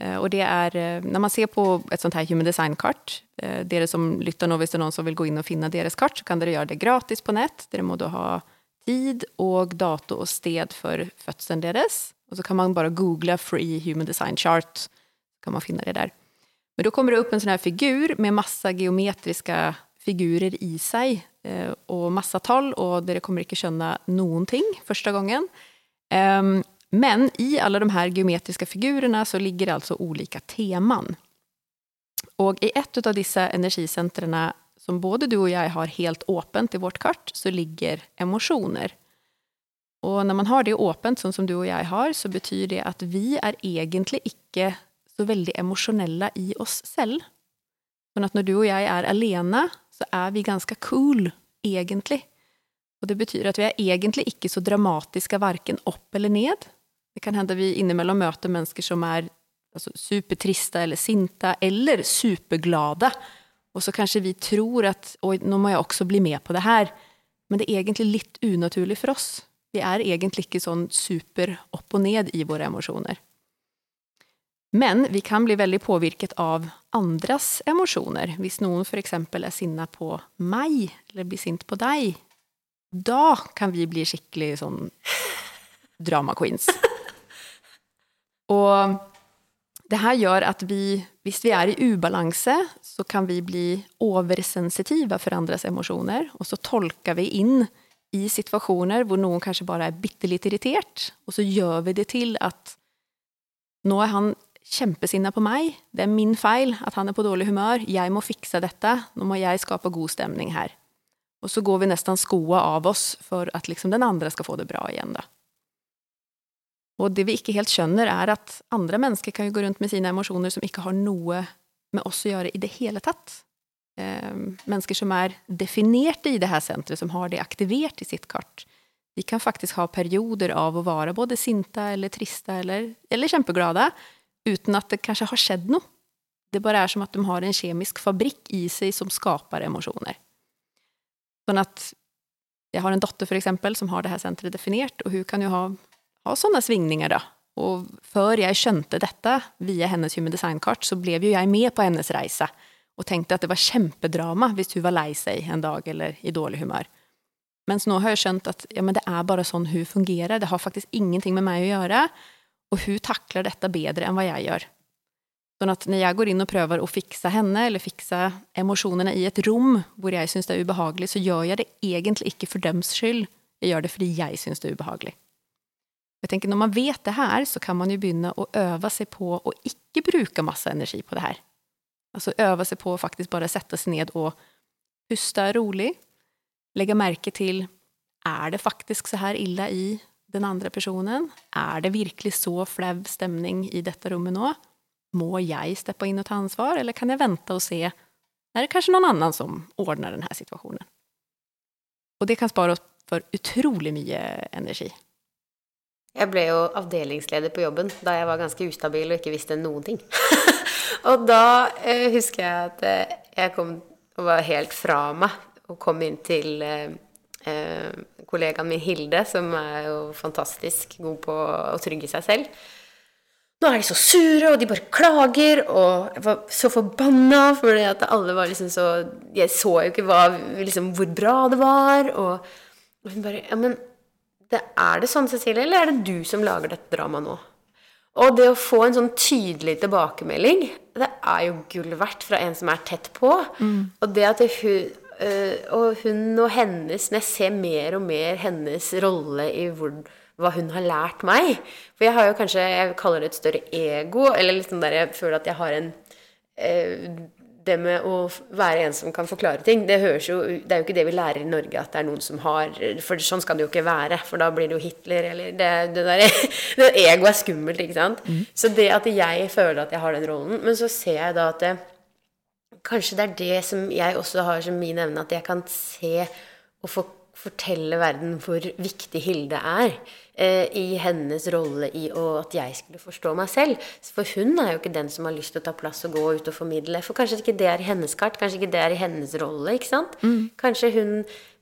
Eh, och det är, når när man ser på ett sånt här human design-kart, eh, dere som lytter nå, hvis det er noen som vil gå inn og finne deres kart, så kan dere gjøre det gratis på nett. Dere må da ha tid og dato og sted for fødselen deres. Og så kan man bare google 'free human design chart', så kan man finne det der. Men da kommer det opp en sånn her figur med masse geometriske figurer i seg, og masse tall, og dere kommer ikke skjønne noen ting første gangen. Men i alla de här geometriska figurerna så ligger det alltså olika teman. Och i ett av dessa energicentrerna som både du och jag har helt åpent i vårt kart, så ligger emotioner. Og når man har det åpent, som du og jeg har, så betyr det at vi er egentlig ikke så veldig emosjonelle i oss selv. Sånn at når du og jeg er alene, så er vi ganske cool, egentlig. Og det betyr at vi er egentlig ikke så dramatiske verken opp eller ned. Det kan hende vi innimellom møter mennesker som er altså, supertriste eller sinte eller superglade. Og så kanskje vi tror at oi, nå må jeg også bli med på det her. Men det er egentlig litt unaturlig for oss. Vi er egentlig ikke sånn super opp og ned i våre emosjoner. Men vi kan bli veldig påvirket av andres emosjoner. Hvis noen f.eks. er sinna på meg, eller blir sint på deg, da kan vi bli skikkelig sånn drama queens. Og det her gjør at vi, hvis vi er i ubalanse, så kan vi bli oversensitive for andres emosjoner. Og så tolker vi inn i situasjoner hvor noen kanskje bare er bitte litt irritert, og så gjør vi det til at nå er han kjempesinna på meg. Det er min feil at han er på dårlig humør. Jeg må fikse dette. Nå må jeg skape god stemning her. Og så går vi nesten skoa av oss for at liksom den andre skal få det bra igjen. da. Og det vi ikke helt skjønner, er at andre mennesker kan jo gå rundt med sine emosjoner som ikke har noe med oss å gjøre i det hele tatt. Eh, mennesker som er definert i det her senteret, som har det aktivert i sitt kart, de kan faktisk ha perioder av å være både sinte eller triste eller, eller kjempeglade, uten at det kanskje har skjedd noe. Det bare er som at de har en kjemisk fabrikk i seg som skaper emosjoner. Sånn at jeg har en datter for eksempel, som har det her senteret definert, og hun kan jo ha, ha sånne svingninger. da. Og før jeg skjønte dette via hennes Human Design-kart, så ble jo jeg med på hennes reise og tenkte at det var kjempedrama hvis hun var lei seg en dag eller i dårlig humør. Mens nå har jeg skjønt at ja, det er bare sånn hun fungerer. Det har faktisk ingenting med meg å gjøre. Og hun takler dette bedre enn hva jeg gjør. Sånn at når jeg går inn og prøver å fikse henne, eller fikse emosjonene i et rom hvor jeg syns det er ubehagelig, så gjør jeg det egentlig ikke for dems skyld. Jeg gjør det fordi jeg syns det er ubehagelig. Jeg tenker Når man vet det her, så kan man jo begynne å øve seg på å ikke bruke masse energi på det her. Altså øve seg på å faktisk bare sette seg ned og puste rolig. Legge merke til er det faktisk så her ille i den andre personen? Er det virkelig så flau stemning i dette rommet nå? Må jeg steppe inn og ta ansvar, eller kan jeg vente og se er det kanskje noen annen som ordner denne situasjonen? Og det kan spare oss for utrolig mye energi. Jeg ble jo avdelingsleder på jobben da jeg var ganske ustabil og ikke visste noen ting. og da eh, husker jeg at eh, jeg kom og var helt fra meg og kom inn til eh, eh, kollegaen min Hilde, som er jo fantastisk god på å trygge seg selv. Nå er de så sure, og de bare klager, og jeg var så forbanna fordi at alle var liksom så Jeg så jo ikke hva, liksom, hvor bra det var, og, hun bare Ja, men det, er det sånn, Cecilie, eller er det du som lager dette dramaet nå? Og det å få en sånn tydelig tilbakemelding, det er jo gull verdt fra en som er tett på. Mm. Og det at hun Uh, og hun og hennes jeg ser mer og mer hennes rolle i hvor, hva hun har lært meg For jeg har jo kanskje Jeg kaller det et større ego, eller litt sånn der jeg føler at jeg har en uh, Det med å være en som kan forklare ting, det jo Det er jo ikke det vi lærer i Norge, at det er noen som har For sånn skal det jo ikke være, for da blir det jo Hitler, eller Det, det der det Ego er skummelt, ikke sant? Mm. Så det at jeg føler at jeg har den rollen Men så ser jeg da at det, Kanskje det er det som jeg også har som min evne, at jeg kan se og få fortelle verden hvor viktig Hilde er eh, i hennes rolle i å, at jeg skulle forstå meg selv. For hun er jo ikke den som har lyst til å ta plass og gå ut og formidle. For kanskje ikke det er i hennes kart, kanskje ikke det er i hennes rolle. ikke sant? Mm. Kanskje hun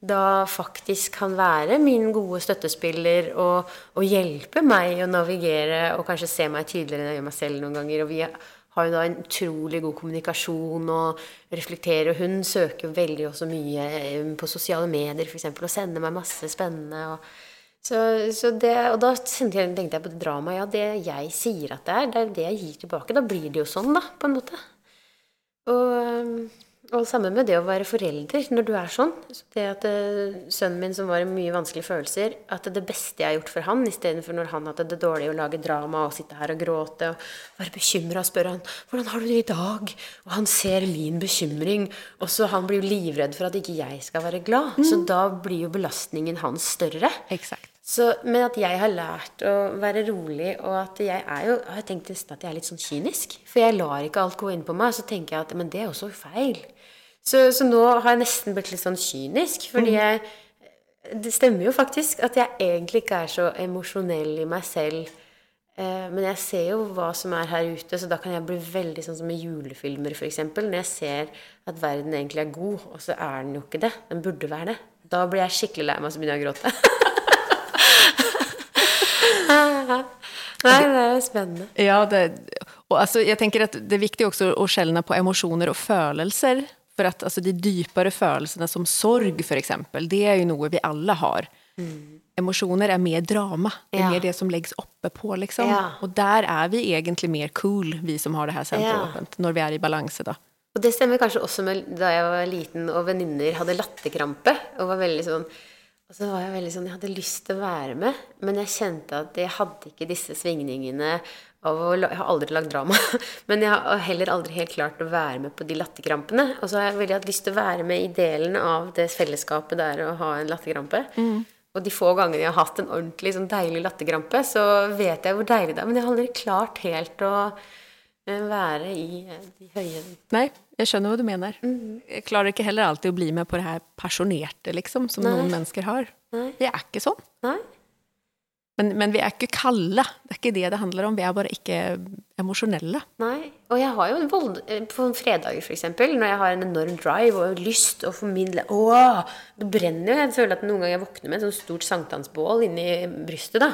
da faktisk kan være min gode støttespiller og, og hjelpe meg å navigere og kanskje se meg tydeligere enn jeg gjør meg selv noen ganger. og vi har jo da en utrolig god kommunikasjon og reflekterer. Og hun søker jo veldig også mye eh, på sosiale medier f.eks. og sender meg masse spennende. Og, så, så det, og da tenkte jeg på det dramaet. Ja, det jeg sier at det er, det er det jeg gir tilbake. Da blir det jo sånn, da, på en måte. Og og sammen med det å være forelder når du er sånn. det at uh, Sønnen min som var i mye vanskelige følelser, at det beste jeg har gjort for han, istedenfor når han hadde det dårlig å lage drama og sitte her og gråte og være bekymra og spørre han 'Hvordan har du det i dag?' Og han ser min bekymring, og så han blir jo livredd for at ikke jeg skal være glad. Mm. Så da blir jo belastningen hans større. Exakt. Så, men at jeg har lært å være rolig, og at jeg er jo Jeg har tenkt nesten at jeg er litt sånn kynisk. For jeg lar ikke alt gå inn på meg. Så tenker jeg at men det er også feil. Så, så, nå har jeg nesten blitt litt sånn kynisk, fordi mm. jeg Det stemmer jo faktisk at jeg egentlig ikke er så emosjonell i meg selv. Eh, men jeg ser jo hva som er her ute, så da kan jeg bli veldig sånn som i julefilmer f.eks. Når jeg ser at verden egentlig er god, og så er den jo ikke det. Den burde være det. Da blir jeg skikkelig lei meg, så begynner jeg å gråte. Nei, det er jo spennende. Ja, det, og altså, jeg tenker at det er viktig også å skjelne på emosjoner og følelser. For at altså, de dypere følelsene, som sorg f.eks., det er jo noe vi alle har. Mm. Emosjoner er mer drama. Det er ja. mer det som legges oppe på, liksom. Ja. Og der er vi egentlig mer cool, vi som har det her senteret ja. åpent, når vi er i balanse, da. Og det stemmer kanskje også med da jeg var liten og venninner hadde latterkrampe og var veldig sånn Og så var jeg veldig sånn, jeg hadde lyst til å være med, men jeg kjente at jeg hadde ikke disse svingningene av å Jeg har aldri lagd drama, men jeg har heller aldri helt klart å være med på de latterkrampene. Og så har jeg veldig hatt lyst til å være med i delen av det fellesskapet der å ha en latterkrampe. Og de få gangene jeg har hatt en ordentlig sånn deilig latterkrampe, så vet jeg hvor deilig det er. Men jeg har aldri klart helt å eh, være i eh, de høye Nei, jeg skjønner hva du mener. Mhm. Jeg klarer ikke heller alltid å bli med på det her pasjonerte, liksom, som Nei. noen mennesker har. Nei. Vi er ikke sånn. Men, men vi er ikke kalde. Det er ikke det det handler om. Vi er bare ikke emosjonelle. Nei. Og jeg har jo en vold eh, på fredager, eksempel, når jeg har en enorm drive og lyst å formidle Åh! Det brenner jo. Jeg føler at noen ganger jeg våkner med et sånt stort sankthansbål inni brystet. da.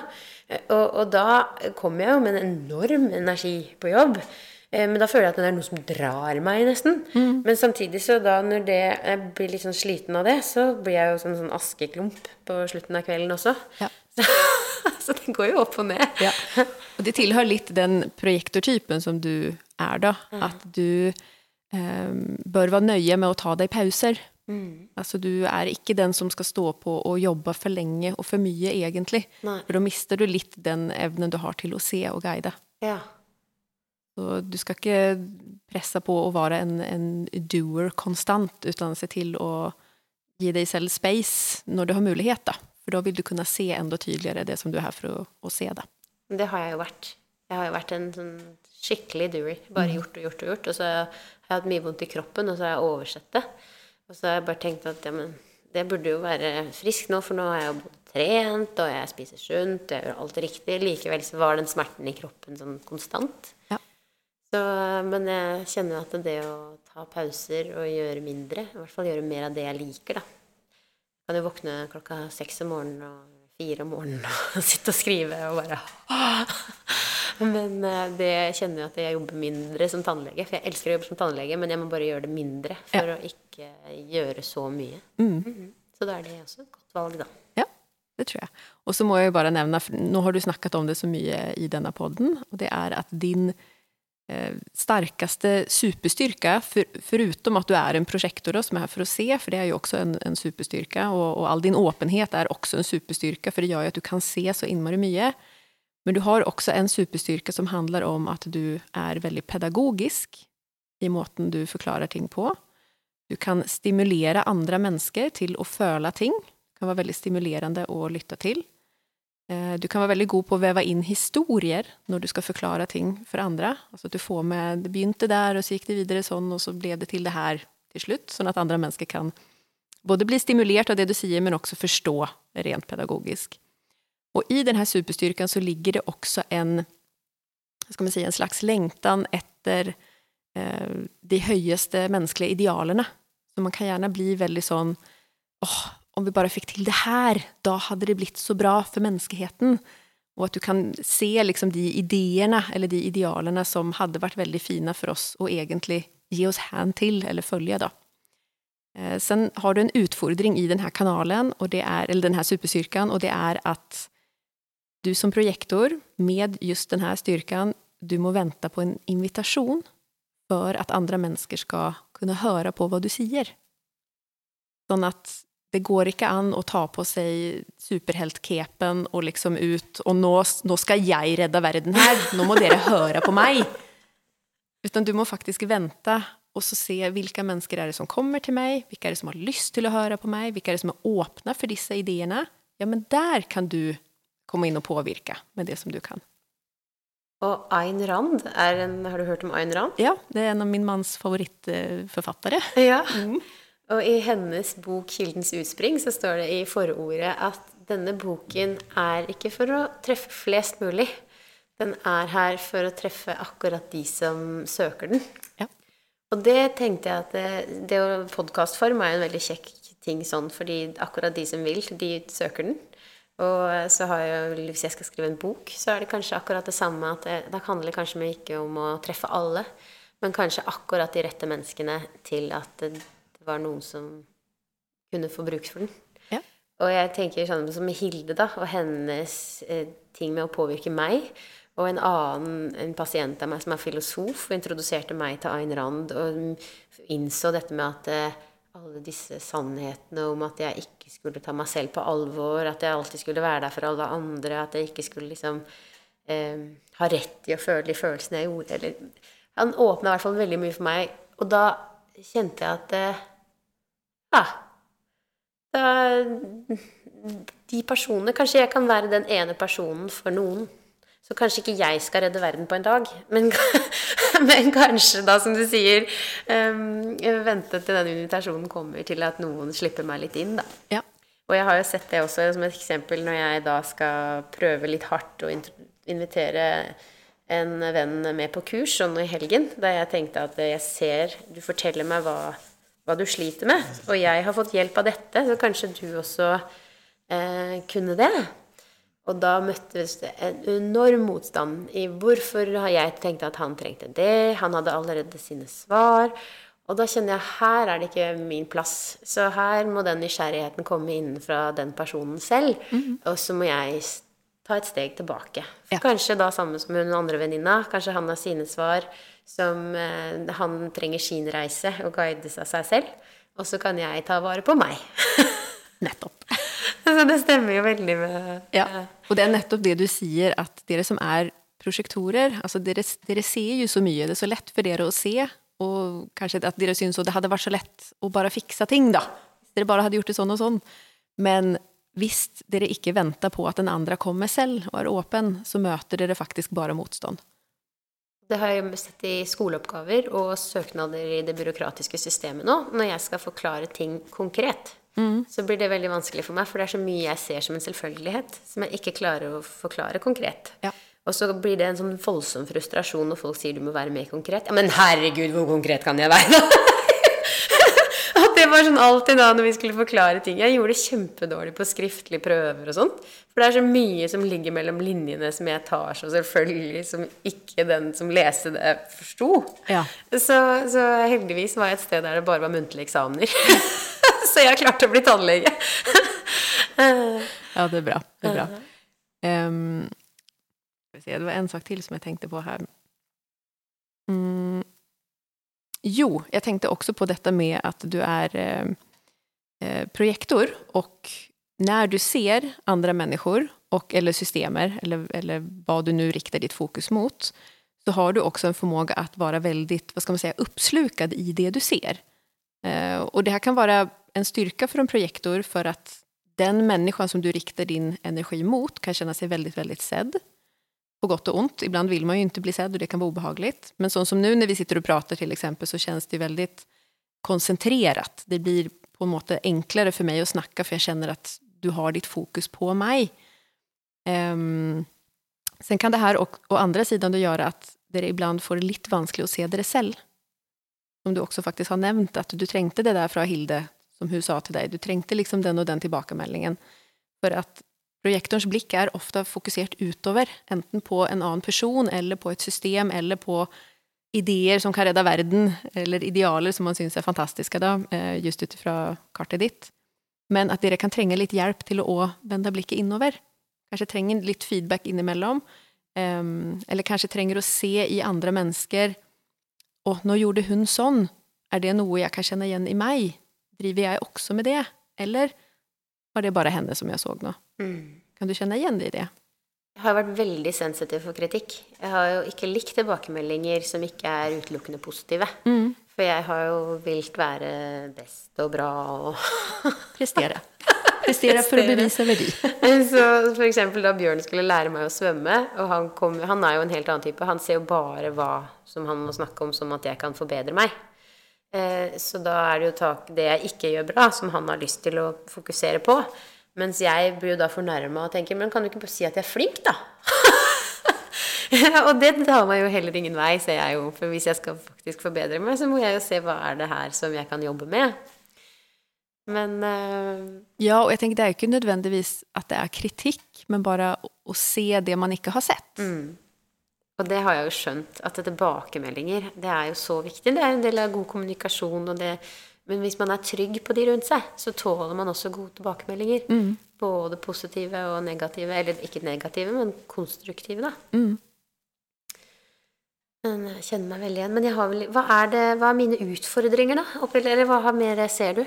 Eh, Og, og da kommer jeg jo med en enorm energi på jobb. Eh, Men da føler jeg at det er noe som drar meg, nesten. Men samtidig så da når det, jeg blir litt sånn sliten av det, så blir jeg jo som en sånn askeklump på slutten av kvelden også. Ja. så det går jo opp og ned. Ja. Og det tilhører litt den projektortypen som du er, da. At du eh, bør være nøye med å ta deg pauser. Altså, du er ikke den som skal stå på og jobbe for lenge og for mye, egentlig. Nei. For da mister du litt den evnen du har til å se og guide. Ja. Så du skal ikke presse på å være en, en doer konstant, utan se til å gi deg selv space når du har mulighet. Da. For da vil du kunne se enda tydeligere det som du er her for å, å se. Da. Det har jeg jo vært. Jeg har jo vært en sånn skikkelig doer. Bare gjort og gjort og gjort. Og så har jeg hatt mye vondt i kroppen, og så har jeg oversett det. Og så har jeg bare tenkt at ja, men det burde jo være frisk nå, for nå har jeg jo trent, og jeg spiser sunt, jeg gjør alt riktig. Likevel så var den smerten i kroppen sånn konstant. Ja. Så, men jeg kjenner at det å ta pauser og gjøre mindre, i hvert fall gjøre mer av det jeg liker, da. Jeg kan jo våkne klokka seks om morgenen og fire om morgenen og sitte og skrive og bare Men eh, det kjenner jo at jeg jobber mindre som tannlege. For jeg elsker å jobbe som tannlege, men jeg må bare gjøre det mindre for å ikke gjøre så mye. Mhm. Så da er det også et godt valg, da. Ja, det tror jeg. Og så må jeg jo bare nevne, for nå har du snakket om det så mye i denne podden, og det er at din eh, sterkeste superstyrke, for, foruten at du er en prosjektor da, som er her for å se, for det er jo også en, en superstyrke, og, og all din åpenhet er også en superstyrke, for det gjør jo at du kan se så innmari mye. Men du har også en superstyrke som handler om at du er veldig pedagogisk i måten du forklarer ting på. Du kan stimulere andre mennesker til å føle ting. Det kan være veldig stimulerende å lytte til. Eh, Du kan være veldig god på å veve inn historier når du skal forklare ting for andre. Altså at du får med Det begynte der, og så gikk det videre sånn, og så ble det til det her til slutt. Sånn at andre mennesker kan både bli stimulert av det du sier, men også forstå rent pedagogisk. Og i denne superstyrken så ligger det også en, skal man si, en slags lengtan etter eh, de høyeste menneskelige idealene. Så man kan gjerne bli veldig sånn åh, om vi bare fikk til det her, da hadde det blitt så bra for menneskeheten. Og at du kan se liksom de ideene eller de idealene som hadde vært veldig fine for oss å egentlig gi oss hand til eller følge. da. Eh, Sen har du en utfordring i denne kanalen, er, eller denne superstyrkan, og det er at du som projektor med just denne styrkan, du må vente på en invitasjon for at andre mennesker skal kunne høre på hva du sier. Sånn at det går ikke an å ta på seg superheltkepen og liksom ut Og nå, nå skal jeg redde verden her, nå må dere høre på meg. Utan du må faktisk vente og så se hvilke mennesker er det som kommer til meg, hvilke er det som har lyst til å høre på meg, hvilke er det som er åpne for disse ideene. Ja, men der kan du komme inn og påvirke med det som du kan. Og Ayn Rand en Har du hørt om Ayn Rand? Ja, det er en av min manns favorittforfattere. Ja. Og i hennes bok 'Kildens utspring' så står det i forordet at denne boken er ikke for å treffe flest mulig. Den er her for å treffe akkurat de som søker den. Ja. Og det tenkte jeg at det, det å podkastform er jo en veldig kjekk ting sånn, fordi akkurat de som vil, de søker den. Og så har jeg, hvis jeg skal skrive en bok, så er det kanskje akkurat det samme. at det, det handler kanskje ikke om å treffe alle, men kanskje akkurat de rette menneskene til at det, var noen som kunne få bruk for den. Ja. Og jeg tenker sånn som Hilde, da, og hennes eh, ting med å påvirke meg. Og en annen en pasient av meg som er filosof, og introduserte meg til Ayn Rand, og innså dette med at eh, alle disse sannhetene om at jeg ikke skulle ta meg selv på alvor, at jeg alltid skulle være der for alle andre, at jeg ikke skulle liksom eh, ha rett i å føle de følelsene jeg gjorde. Eller, han åpna i hvert fall veldig mye for meg, og da kjente jeg at eh, Ja. De personene Kanskje jeg kan være den ene personen for noen. Så kanskje ikke jeg skal redde verden på en dag, men, men kanskje da, som du sier, um, vente til den invitasjonen kommer til at noen slipper meg litt inn, da. Ja. Og jeg har jo sett det også som et eksempel når jeg da skal prøve litt hardt å invitere en venn med på kurs sånn i helgen, da jeg tenkte at jeg ser Du forteller meg hva, hva du sliter med, og jeg har fått hjelp av dette, så kanskje du også eh, kunne det. Og da møttes det en enorm motstand i hvorfor har jeg tenkt at han trengte det. Han hadde allerede sine svar. Og da kjenner jeg her er det ikke min plass. Så her må den nysgjerrigheten komme inn fra den personen selv. Mm -hmm. Og så må jeg ta et steg tilbake. Ja. Kanskje da sammen som hun andre venninna. Kanskje han har sine svar. Som eh, han trenger sin reise og guides av seg selv. Og så kan jeg ta vare på meg. Nettopp. Så det stemmer jo veldig med Ja, og det er nettopp det du sier, at dere som er prosjektorer, altså dere, dere ser jo så mye, det er så lett for dere å se, og kanskje at dere syns det hadde vært så lett å bare fikse ting, da. Dere bare hadde gjort det sånn og sånn. Men hvis dere ikke venter på at den andre kommer selv og er åpen, så møter dere faktisk bare motstand. Det har jeg sett i skoleoppgaver og søknader i det byråkratiske systemet nå, når jeg skal forklare ting konkret. Mm. Så blir det veldig vanskelig for meg, for det er så mye jeg ser som en selvfølgelighet, som jeg ikke klarer å forklare konkret. Ja. Og så blir det en sånn voldsom frustrasjon når folk sier du må være mer konkret. Ja, men herregud, hvor konkret kan jeg være, det var sånn alltid da når vi skulle forklare ting. Jeg gjorde det kjempedårlig på skriftlige prøver og sånt. For det er så mye som ligger mellom linjene som jeg tar så selvfølgelig, som ikke den som leste det, forsto. Ja. Så, så heldigvis var jeg et sted der det bare var muntlige eksamener. så jeg klarte å bli tannlege. ja, det er bra. Det er bra. Um, det var en sak til som jeg tenkte på her. Mm. Jo, jeg tenkte også på dette med at du er eh, eh projektor, og når du ser andre mennesker och, eller systemer, eller, eller hva du nå rikter ditt fokus mot, så har du også en förmåga att vara väldigt, vad i det du ser. Eh, och det her kan være en styrka for en projektor for at den människan som du rikter din energi mot kan känna seg veldig, veldig sedd. På godt og ont. Ibland vil man jo ikke bli sedd, og det kan være obehagligt. Men sånn som nå når vi sitter og prater, til eksempel, så kjennes det veldig konsentrert. Det blir på en måte enklere for meg å snakke, for jeg kjenner at du har ditt fokus på meg. Um, sen kan det her og, og andre siden gjøre at dere ibland får det litt vanskelig å se dere selv. Som du også faktisk har nevnt, at du trengte det der fra Hilde som hun sa til deg. Du trengte liksom den og den tilbakemeldingen. For at projektorens blikk er ofte fokusert utover, enten på en annen person, eller på et system, eller på ideer som kan redde verden, eller idealer som man syns er fantastiske, da, eh, just ut fra kartet ditt. Men at dere kan trenge litt hjelp til å vende blikket innover. Kanskje trenger litt feedback innimellom. Um, eller kanskje trenger å se i andre mennesker Å, nå gjorde hun sånn. Er det noe jeg kan kjenne igjen i meg? Driver jeg også med det? Eller var det bare henne som jeg så nå? Mm. Kan du kjenne igjen det i det? Jeg har vært veldig sensitiv for kritikk. Jeg har jo ikke likt tilbakemeldinger som ikke er utelukkende positive. Mm. For jeg har jo vilt være best og bra og Prestere. Prestere for å bevise verdi. så for eksempel da Bjørn skulle lære meg å svømme, og han, kom, han er jo en helt annen type, han ser jo bare hva som han må snakke om som at jeg kan forbedre meg. Eh, så da er det jo tak, det jeg ikke gjør bra, som han har lyst til å fokusere på. Mens jeg blir jo da fornærma og tenker Men kan du ikke bare si at jeg er flink, da? og det tar meg jo heller ingen vei, ser jeg jo. For hvis jeg skal faktisk forbedre meg, så må jeg jo se hva er det her som jeg kan jobbe med. Men uh... Ja, og jeg tenker det er jo ikke nødvendigvis at det er kritikk, men bare å se det man ikke har sett. Mm. Og det har jeg jo skjønt, at tilbakemeldinger det er jo så viktig. Det er en del av god kommunikasjon. Det, men hvis man er trygg på de rundt seg, så tåler man også gode tilbakemeldinger. Mm. Både positive og negative. Eller ikke negative, men konstruktive, da. Mm. Men jeg kjenner meg veldig igjen. Men vel, hva, er det, hva er mine utfordringer, da? Eller hva mer ser du?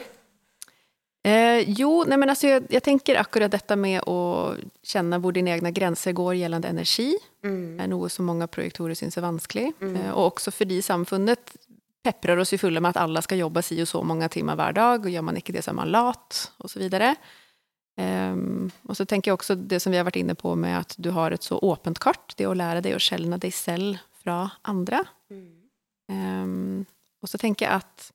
Eh, jo, nej men altså, jeg, jeg tenker akkurat dette med å kjenne hvor dine egne grenser går gjeldende energi. Mm. er noe som mange projektorer syns er vanskelig. Mm. Eh, og også fordi samfunnet peprer oss i fulle med at alle skal jobbe si og så mange timer hver dag, og gjør man ikke det, så er man lat, videre. Um, og så tenker jeg også det som vi har vært inne på med at du har et så åpent kart, det å lære deg å skjelne deg selv fra andre. Mm. Um, og så tenker jeg at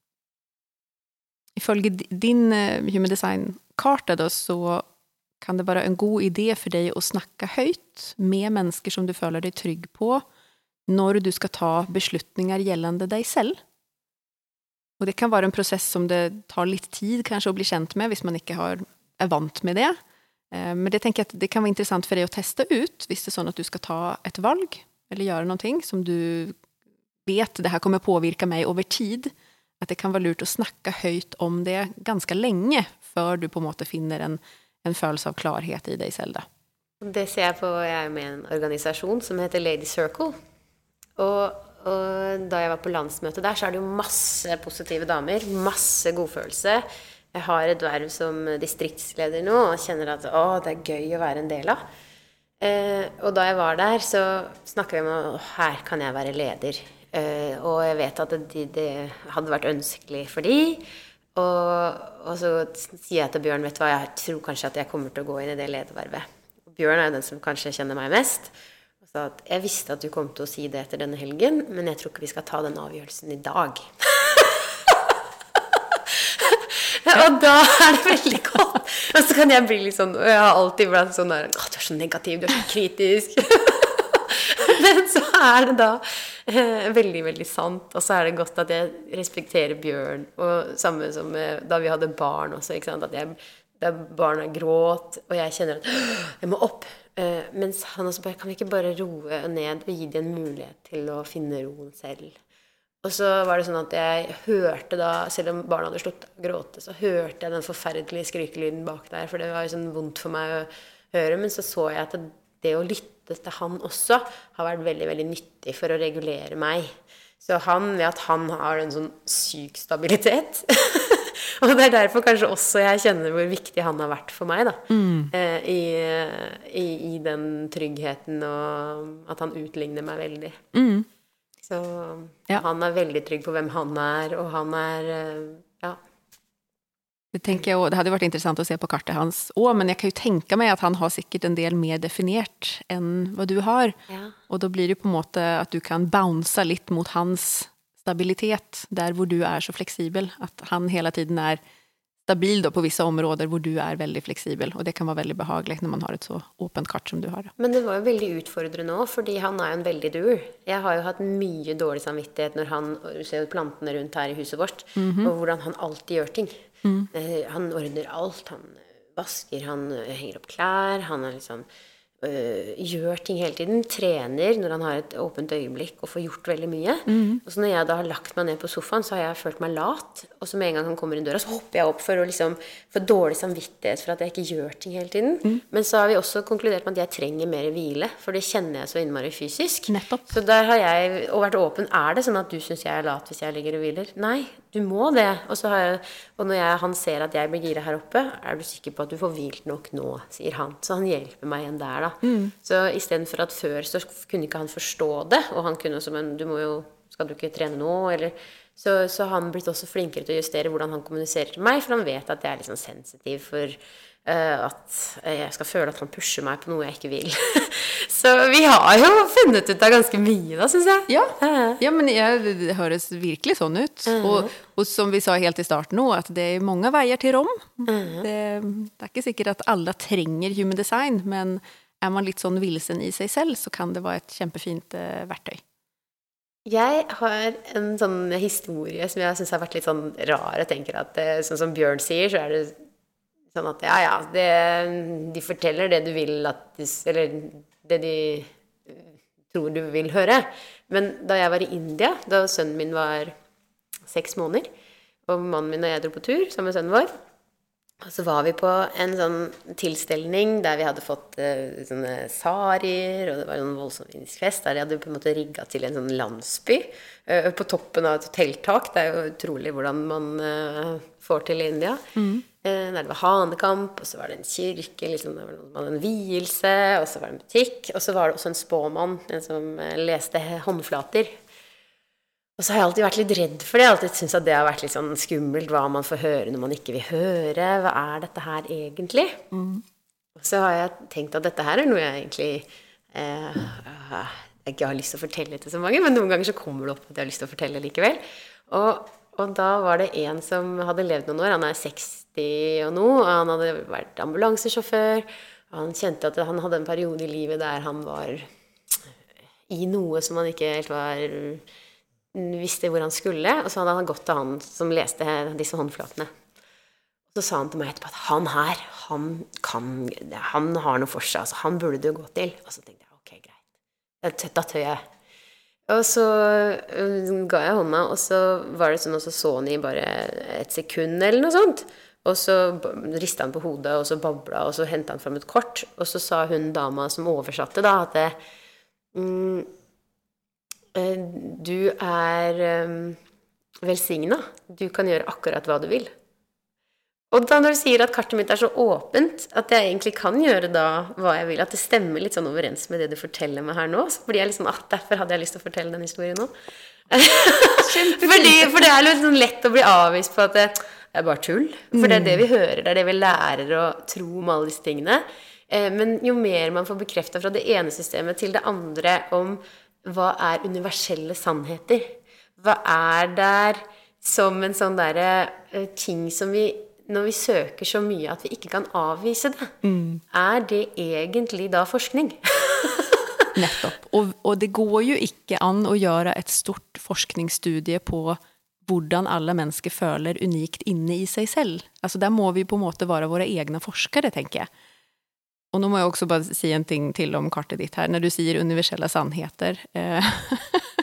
ifølge din uh, human design-karta, så kan det være en god idé for deg å snakke høyt med mennesker som du føler deg trygg på, når du skal ta beslutninger gjeldende deg selv. Og det kan være en prosess som det tar litt tid kanskje å bli kjent med, hvis man ikke har, er vant med det. Eh, men det jeg at det kan være interessant for deg å teste ut, hvis det er sånn at du skal ta et valg, eller gjøre noe som du vet det her kommer påvirke meg over tid. At det kan være lurt å snakke høyt om det ganske lenge, før du på en måte finner en, en følelse av klarhet i deg selv. Da. Det ser jeg på Jeg er med i en organisasjon som heter Lady Circle. Og og da jeg var på landsmøtet der, så er det jo masse positive damer. Masse godfølelse. Jeg har et verv som distriktsleder nå og kjenner at å, det er gøy å være en del av. Eh, og da jeg var der, så snakka vi om at her kan jeg være leder. Eh, og jeg vet at det, det, hadde vært ønskelig for de. Og, og, så sier jeg til Bjørn vet du hva, jeg tror kanskje at jeg kommer til å gå inn i det ledervervet. Bjørn er jo den som kanskje kjenner meg mest Og sa at jeg visste at du kom til å si det etter denne helgen, men jeg tror ikke vi skal ta den avgjørelsen i dag. og da er det veldig godt. Og så kan jeg bli litt sånn jeg har alltid vært sånn der Å, du er så negativ, du er så kritisk. men så er det da eh, veldig, veldig sant. Og så er det godt at jeg respekterer Bjørn. Og samme som eh, da vi hadde barn også. ikke sant? At jeg, da barna gråt, og jeg kjenner at jeg må opp. Eh, mens han også bare Kan vi ikke bare roe ned og gi dem en mulighet til å finne roen selv? Og så var det sånn at jeg hørte da, selv om barna hadde sluttet å gråte, så hørte jeg den forferdelige skrikelyden bak der, for det var jo sånn vondt for meg å høre. Men så så jeg at det å lytte til han også har vært veldig, veldig nyttig for å regulere meg. Så han, ved at han har en sånn syk stabilitet Og det er derfor kanskje også jeg kjenner hvor viktig han har vært for meg. da. Mm. Eh, i, i, i, den tryggheten og at han utligner meg veldig. Mm. Så ja. han er veldig trygg på hvem han er, og han er eh, Ja. Det, jeg, det hadde vært interessant å se på kartet hans òg, men jeg kan jo tenke meg at han har sikkert en del mer definert enn hva du har. Ja. Og da blir det på en måte at du kan bounce litt mot hans stabilitet der hvor du er så fleksibel. At han hele tiden er stabil på visse områder hvor du er veldig fleksibel. Og det kan være veldig behagelig når man har et så åpent kart som du har. Men det var jo veldig utfordrende òg, fordi han er jo en veldig doer. Jeg har jo hatt mye dårlig samvittighet når han ser plantene rundt her i huset vårt, mm -hmm. og hvordan han alltid gjør ting. Mm. Han ordner alt. Han vasker, han henger opp klær. Han er liksom øh, gjør ting hele tiden. Trener når han har et åpent øyeblikk og får gjort veldig mye. Mm. Og så når jeg da har lagt meg ned på sofaen, så har jeg følt meg lat. Og så med en gang han kommer inn døra, så hopper jeg opp for å liksom få dårlig samvittighet for at jeg ikke gjør ting hele tiden. Mm. Men så har vi også konkludert med at jeg trenger mer hvile, for det kjenner jeg så innmari fysisk. Nettopp. Så der har jeg og vært åpen. Er det sånn at du syns jeg er lat hvis jeg ligger og hviler? Nei, du må det. Og, jeg, og når jeg, han ser at jeg blir gira her oppe, er du sikker på at du får hvilt nok nå, sier han. Så han hjelper meg igjen der, da. Mm. Så istedenfor at før så kunne ikke han forstå det, og han kunne også Men du må jo Skal du ikke trene nå? Eller så, så har han blitt også flinkere til å justere hvordan han kommuniserer til meg, for han vet at jeg er litt sånn sensitiv for uh, at jeg skal føle at han pusher meg på noe jeg ikke vil. så vi har jo funnet ut av ganske mye, da, syns jeg. Ja, ja men jeg, det høres virkelig sånn ut. Mm og, og, som vi sa helt i starten nå, at det er mange veier til rom. Mm det, det, er ikke sikkert at alle trenger human design, men er man litt sånn villesen i seg selv, så kan det være et kjempefint uh, verktøy. Jeg har en sånn historie som jeg syns har vært litt sånn rar. Jeg tenker at det, Sånn som Bjørn sier, så er det sånn at ja, ja, det, de forteller det du vil at de, Eller det de tror du vil høre. Men da jeg var i India, da sønnen min var seks måneder, og mannen min og jeg dro på tur sammen med sønnen vår, Og så var vi på en sånn tilstelning der vi hadde fått uh, sånne sarier, og det var en voldsom indisk fest der de hadde på en måte rigga til en sånn landsby uh, på toppen av et hotelltak. Det er jo utrolig hvordan man uh, får til i India. Eh, der det var hanekamp, og så var det en kirke, liksom, det var noen en vielse, og så var det en butikk, og så var det også en spåmann, en som leste håndflater. Og så har jeg alltid vært litt redd for det. Jeg har alltid syntes at det har vært litt sånn skummelt. Hva man får høre når man ikke vil høre. Hva er dette her egentlig? Og så har jeg tenkt at dette her er noe jeg egentlig eh, jeg ikke har lyst til å fortelle til så mange, men noen ganger så kommer det opp at jeg har lyst til å fortelle likevel. Og, og da var det en som hadde levd noen år. Han er 60 og noe, og han hadde vært ambulansesjåfør. Og han kjente at han hadde en periode i livet der han var i noe som han ikke helt var visste hvor han skulle, og så hadde han gått til han som leste disse håndflatene. Så sa han til meg etterpå at han her, han kan Han har noe for seg, altså. Han burde du gå til. Og så tenkte jeg ok, greit. Da tør jeg. Og så øh, ga jeg hånda, og så var det sånn, og så han i bare et sekund eller noe sånt. Og så rista han på hodet, og så babla, og så henta han fram et kort. Og så sa hun dama som oversatte, da, at mm, du er um, velsigna. Du kan gjøre akkurat hva du vil. Og da når du sier at kartet mitt er så åpent, at jeg egentlig kan gjøre da hva jeg vil, at det stemmer litt sånn overens med det du forteller meg her nå, så blir jeg liksom, at derfor hadde jeg lyst til å fortelle den historien nå. Fordi, for det er litt sånn lett å bli avvist på at det er bare tull. For det er det vi hører, det er det vi lærer å tro om alle disse tingene. Eh, Men jo mer man får bekrefta fra det ene systemet til det andre om hva er universelle sannheter, hva er der som en sånn derre eh, ting som vi når vi søker så mye at vi ikke kan avvise det, er det egentlig da forskning? Nettopp. Og, og det går jo ikke an å gjøre et stort forskningsstudie på hvordan alle mennesker føler unikt inne i seg selv. Altså Der må vi på en måte være våre egne forskere, tenker jeg. Og nå må jeg også bare si en ting til om kartet ditt her, når du sier universelle sannheter. Eh,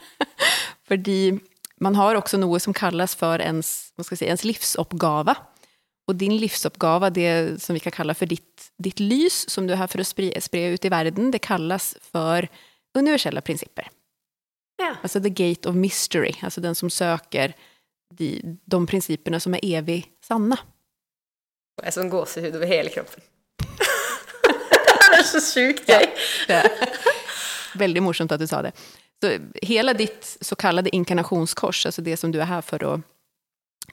fordi man har også noe som kalles for ens, si, ens livsoppgave. Og din livsoppgave, det som vi kan kalle for ditt, ditt lys, som du her for å spre, spre ut i verden, det kalles for universelle prinsipper. Ja. Altså the gate of mystery, altså den som søker de, de prinsippene som er evig sanne. Jeg er sånn gåsehud over hele kroppen. er så sjukt gøy. Er veldig morsomt at du sa det. Så hele ditt så kallade inkarnationskors, det som du er her for å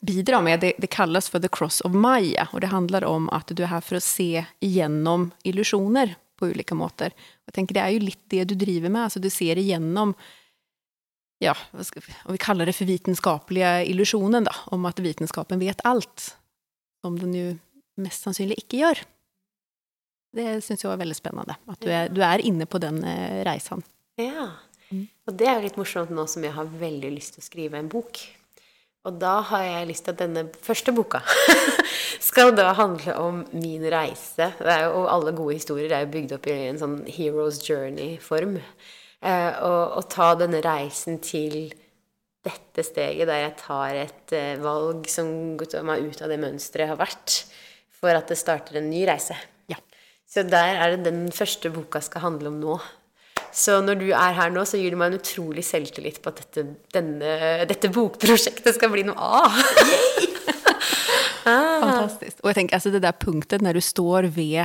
bidra med, det, det kallas for the cross of Maya. Og det handler om at du er her for å se igjennom illusioner på ulike måter. Jeg tenker Det er jo litt det du driver med. altså Du ser igjennom ja, om vi kaller det for vitenskapelige illusjonen, da, om at vitenskapen vet alt. Som den jo mest sannsynlig ikke gjør. Det syns jeg var veldig spennende. At du er, du er inne på den eh, reisen. Ja. Og det er jo litt morsomt nå som jeg har veldig lyst til å skrive en bok. Og da har jeg lyst til at denne første boka skal da handle om min reise. Det er jo, og alle gode historier er jo bygd opp i en sånn hero's journey-form. Eh, og, og ta denne reisen til dette steget der jeg tar et eh, valg som går meg ut av det mønsteret jeg har vært, for at det starter en ny reise. Så der er det den første boka skal handle om nå. Så når du er her nå, så gir du meg en utrolig selvtillit på at dette, denne, dette bokprosjektet skal bli noe av. ah. Fantastisk. Og jeg tenker, altså det der punktet når du står ved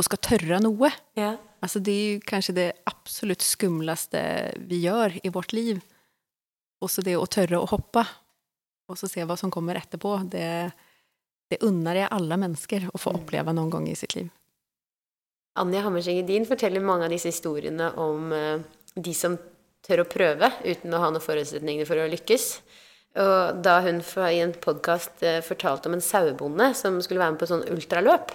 og skal tørre noe, Ja. altså det er jo kanskje det absolutt skumleste vi gjør i vårt liv. Også det å tørre å hoppe, og så se hva som kommer etterpå, det, det unner jeg alle mennesker å få oppleve noen gang i sitt liv. Anja Hammerseng Edin forteller mange av disse historiene om eh, de som tør å prøve uten å ha noen forutsetninger for å lykkes. Og da hun i en podkast fortalte om en sauebonde som skulle være med på sånn ultraløp,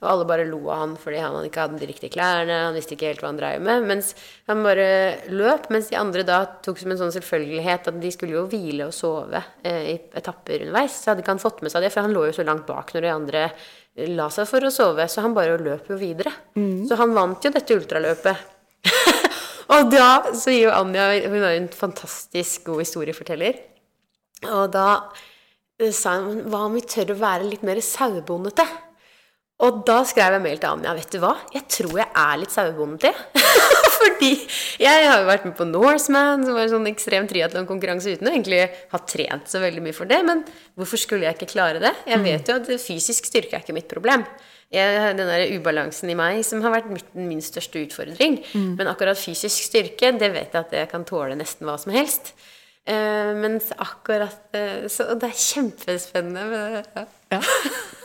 og alle bare lo av han fordi han ikke hadde de riktige klærne, han visste ikke helt hva han dreiv med, mens han bare løp, mens de andre da tok som en sånn selvfølgelighet at de skulle jo hvile og sove eh, i etapper underveis. Så hadde ikke han fått med seg det, for han lå jo så langt bak når de andre la seg for å sove, så han bare løp jo videre. Så han vant jo dette ultraløpet. og da så gir jo Anja Hun er jo en fantastisk god historieforteller. Og da eh, sa hun hva om vi tør å være litt mer sauebondete? Og da skrev jeg mail til Anja. Vet du hva? Jeg tror jeg er litt sauebonde til. Fordi jeg har jo vært med på Norseman, som var en sånn ekstrem triatlonkonkurranse uten å egentlig ha trent så veldig mye for det. Men hvorfor skulle jeg ikke klare det? Jeg vet jo at fysisk styrke er ikke mitt problem. Jeg, den der ubalansen i meg som har vært min, min største utfordring. Men akkurat fysisk styrke, det vet jeg at jeg kan tåle nesten hva som helst. Uh, mens akkurat uh, Så det er kjempespennende. Men, ja.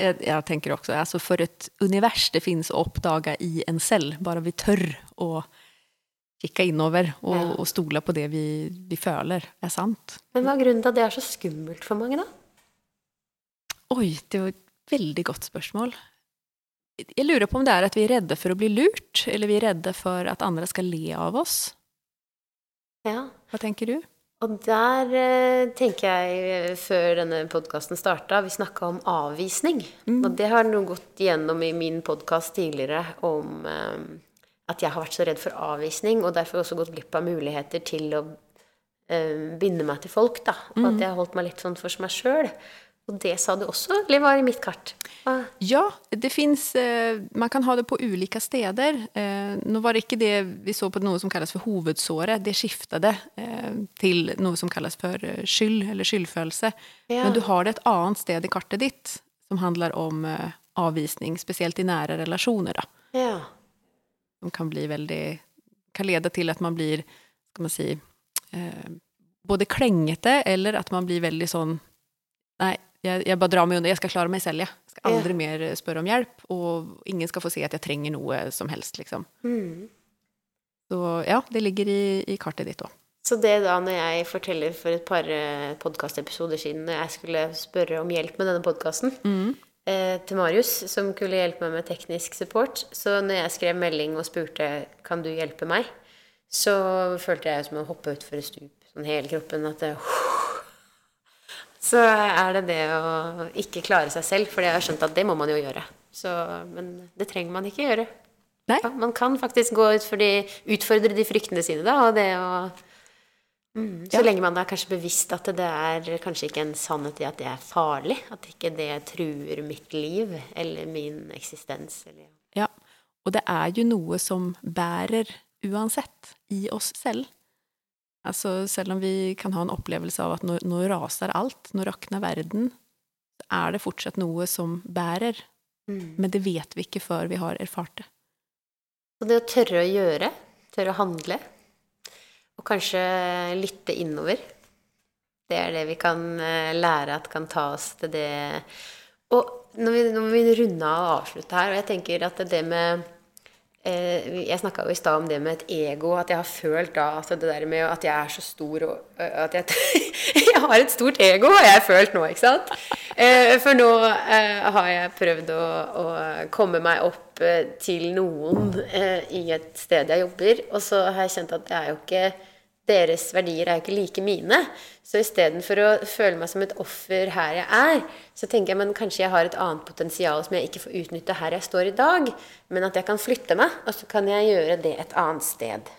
Jeg, jeg, tenker også, altså For et univers det fins å oppdage i en selv, bare vi tør å kikke innover og, ja. og stole på det vi, vi, føler er sant. Men hva er grunnen til at det er så skummelt for mange, da? Oi, det var et veldig godt spørsmål. Jeg lurer på om det er at vi er redde for å bli lurt, eller vi er redde for at andre skal le av oss. Ja. Hva tenker du? Og der eh, tenker jeg, eh, før denne podkasten starta, vi snakka om avvisning. Mm. Og det har noe gått gjennom i min podkast tidligere om eh, at jeg har vært så redd for avvisning, og derfor også gått glipp av muligheter til å eh, binde meg til folk. da, Og mm. at jeg har holdt meg litt sånn for meg sjøl. Og det sa du også, eller var det mitt kart? Ah. Ja, det fins eh, Man kan ha det på ulike steder. Eh, nå var det ikke det vi så på noe som kalles for hovedsåret. Det skiftet eh, til noe som kalles for eh, skyld, eller skyldfølelse. Ja. Men du har det et annet sted i kartet ditt som handler om eh, avvisning, spesielt i nære relasjoner. Da. Ja. Som kan bli veldig Kan lede til at man blir, skal man si eh, Både klengete, eller at man blir veldig sånn Nei, jeg, jeg, bare drar meg unna. Jeg skal klare meg selv, jeg. Skal aldri mer spørre om hjelp. Og ingen skal få se at jeg trenger noe som helst, liksom. Mm. Så ja, det ligger i, i kartet ditt òg. Så det da, når jeg forteller for et par eh, podkastepisoder siden når jeg skulle spørre om hjelp med denne podkasten mm. eh, til Marius, som kunne hjelpe meg med teknisk support Så når jeg skrev melding og spurte kan du hjelpe meg, så følte jeg som å hoppe utfor et stup. Sånn hele kroppen. At det, så er det det å ikke klare seg selv. For jeg har skjønt at det må man jo gjøre. Så, men det trenger man ikke gjøre. Nei. man kan faktisk gå ut for de, utfordre de fryktene sine, da, og det å mm, Så ja. lenge man er kanskje bevisst at det er kanskje ikke en sannhet i at det er farlig. At ikke det truer mitt liv eller min eksistens. Eller, ja. Og det er jo noe som bærer uansett i oss selv. Altså, selv om vi kan ha en opplevelse av at nå, nå raser alt, nå rakner verden, så er det fortsatt noe som bærer. Mm. Men det vet vi ikke før vi har erfart det. Så det å tørre å gjøre, tørre å handle, og kanskje lytte innover, det er det vi kan eh, lære at kan ta oss til det Og når vi, når vi runder av og avslutter her, og jeg tenker at det med jeg snakka jo i stad om det med et ego, at jeg har følt da at det der med at jeg er så stor og at jeg, jeg har et stort ego, har jeg følt nå, ikke sant? Eh, for nå eh, har jeg prøvd å, å komme meg opp til noen i et sted jeg jobber, og så har jeg kjent at jeg er jo ikke deres verdier er jo ikke like mine. Så istedenfor å føle meg som et offer her jeg er, så tenker jeg men kanskje jeg har et annet potensial som jeg ikke får utnytte her jeg står i dag, men at jeg kan flytte meg, og så kan jeg gjøre det et annet sted.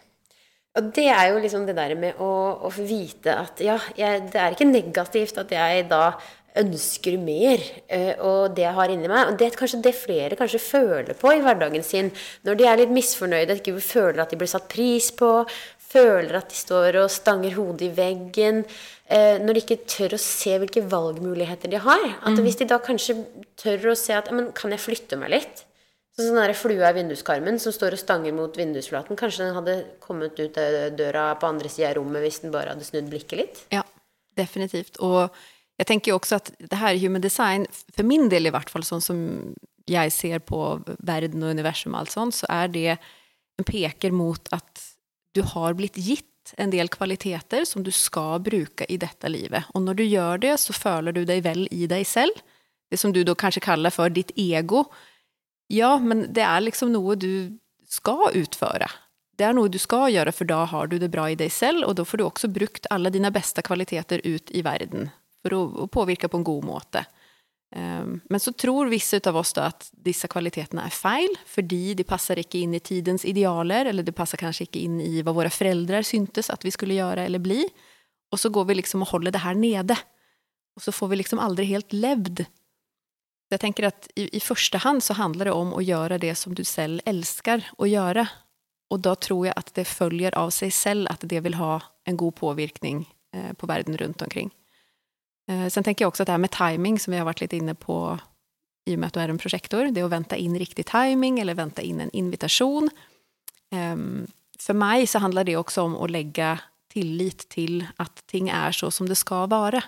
Og det er jo liksom det der med å, å vite at ja, jeg, det er ikke negativt at jeg da ønsker mer, eh, og det jeg har inni meg. Og det er kanskje det flere kanskje føler på i hverdagen sin. Når de er litt misfornøyde, ikke føler at de blir satt pris på, føler at de står og stanger hodet i veggen, eh, når de ikke tør å se hvilke valgmuligheter de har. At mm. Hvis de da kanskje tør å se at men, kan jeg flytte meg litt? Sånn der flua i vinduskarmen som står og stanger mot vindusflaten. Kanskje den hadde kommet ut av døra på andre sida av rommet hvis den bare hadde snudd blikket litt? Ja, definitivt. Og jeg tenker jo også at det her human design, for min del i hvert fall, sånn som jeg ser på verden og universum og alt sånt, så er det en peker mot at du har blitt gitt en del kvaliteter som du skal bruke i dette livet. Og når du gjør det, så føler du deg vel i deg selv. Det som du da kanskje kaller for ditt ego. Ja, men det er liksom noe du skal utføre. Det er noe du skal gjøre, for da har du det bra i deg selv, og da får du også brukt alle dine beste kvaliteter ut i verden for å, å påvirke på en god måte. Ehm, men så tror visse av oss at disse kvalitetene er feil, fordi de passer ikke inn i tidens idealer, eller det passer kanskje ikke inn i hva våre foreldre syntes at vi skulle gjøre eller bli. Og så går vi liksom og holder det her nede. Og så får vi liksom aldri helt levd. Jeg tenker at i, i første hand så handler det om å gjøre det som du selv elsker å gjøre. Og da tror jeg at det følger av seg selv at det vil ha en god påvirkning eh, på verden rundt omkring. Eh, sen tänker jag också att det här med timing som vi har varit lite inne på i och med att du är en projektor, det är att vänta in riktig timing eller vänta in en invitation. For för mig så handlar det också om att lägga tillit till att ting är så som det ska vara.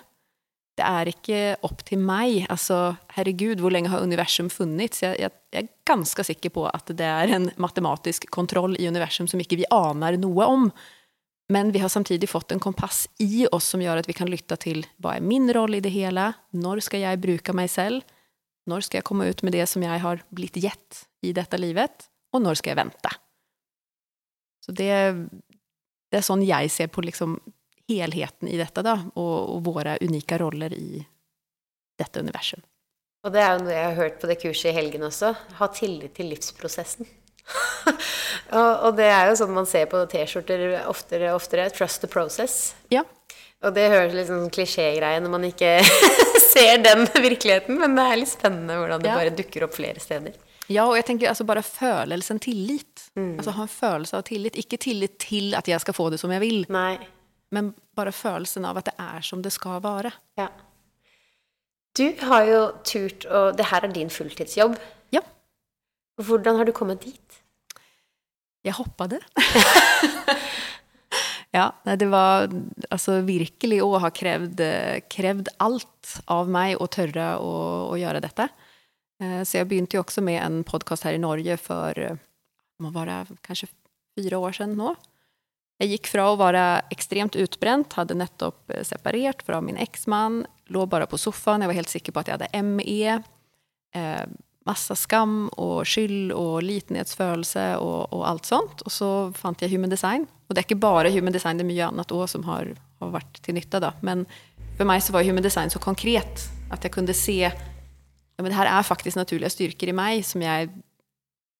Det er ikke opp til meg. Altså, herregud, hvor lenge har universum funnits? Jeg, jeg, jeg, er ganske sikker på at det er en matematisk kontroll i universum som ikke vi aner noe om. Men vi har samtidig fått en kompass i oss som gjør at vi kan lytte til hva er min rolle i det hele, når skal jeg bruke meg selv, når skal jeg komme ut med det som jeg har blitt gitt i dette livet? og når skal jeg vente? Så det, det er sånn jeg ser på liksom helheten i dette, da, og, og våre unike roller i dette universet. Og det er jo noe jeg har hørt på det kurset i helgen også. ha tillit til livsprocessen. og, og, det er jo sånn man ser på T-skjorter oftere og oftere. Trust the process. Ja. Og det høres litt sånn klisjégreie når man ikke ser den virkeligheten, men det er litt spennende hvordan det ja. bare dukker opp flere steder. Ja, og jeg tenker altså bare følelsen tillit. Mm. Altså ha en følelse av tillit. Ikke tillit til at jeg skal få det som jeg vil. Nei. Men bare følelsen av at det er som det skal være. Ja. Du har jo turt, og det her er din fulltidsjobb. Hvordan har du kommet dit? Jeg hoppade. ja, det var altså virkelig å ha krevd, krevd alt av meg å tørre å, å gjøre dette. Eh, så jeg begynte jo også med en podcast her i Norge for eh, må være kanskje fire år siden nå. Jeg gikk fra å være ekstremt utbrent, hadde nettopp separert fra från min eksmann, lå bare på sofaen, jeg var helt sikker på at jeg hadde ME, massa skam og skyld og litenhetsfølelse og, og, alt sånt. Og så fant jeg human design. Og det er ikke bare human design, det er mye annet òg som har, har vært til nytte. Da. Men for meg så var human design så konkret at jeg kunde se ja, men det her er faktisk naturlige styrker i meg som jeg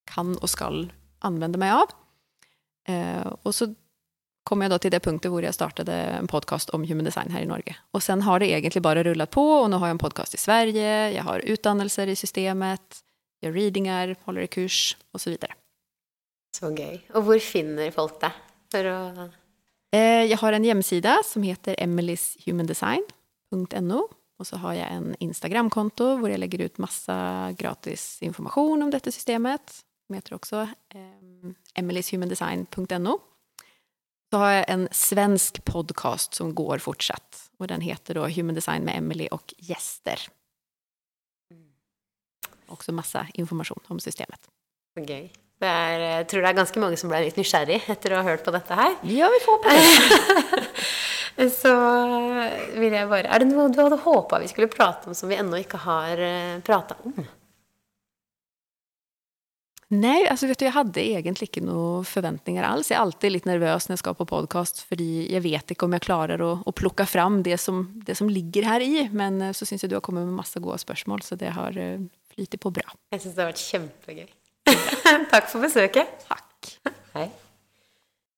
kan og skal anvende meg av. Eh, og så kom jeg da til det punktet hvor jeg startet en podcast om human design her i Norge. Og sen har det egentlig bare rullet på og nå har jeg en podcast i Sverige, jeg har utdannelser i systemet, gjør readinger, holder i kurs osv. så videre. Så gøy. Og hvor finner folk det? For å Jeg har en hjemmeside som heter emily'shumandesign.no. Og så har jeg en Instagram-konto hvor jeg legger ut masse gratis informasjon om dette systemet. Som heter også eh, emilyshumanndesign.no. Så har jeg en svensk podcast som går fortsatt. Og den heter da Human Design med Emily og gjester. Også masse informasjon om systemet. Gøy. Er, jeg tror det er ganske mange som ble litt nysgjerrig etter å ha hørt på dette her. Ja, vi får på det. Så vil jeg bare Er det noe du hadde håpa vi skulle prate om som vi ennå ikke har eh, prata om? Nej, altså vet du, jeg hadde egentlig ikke noen forventninger alls. Jeg er alltid litt nervøs når jeg skal på podcast, fordi jeg vet ikke om jeg klarer å, å plukke fram det som, det som ligger her i. Men eh, så syns jeg du har kommet med masse gode spørsmål, så det har flytet på bra. Jeg syns det har vært kjempegøy. Takk for besøket. Takk. Hej.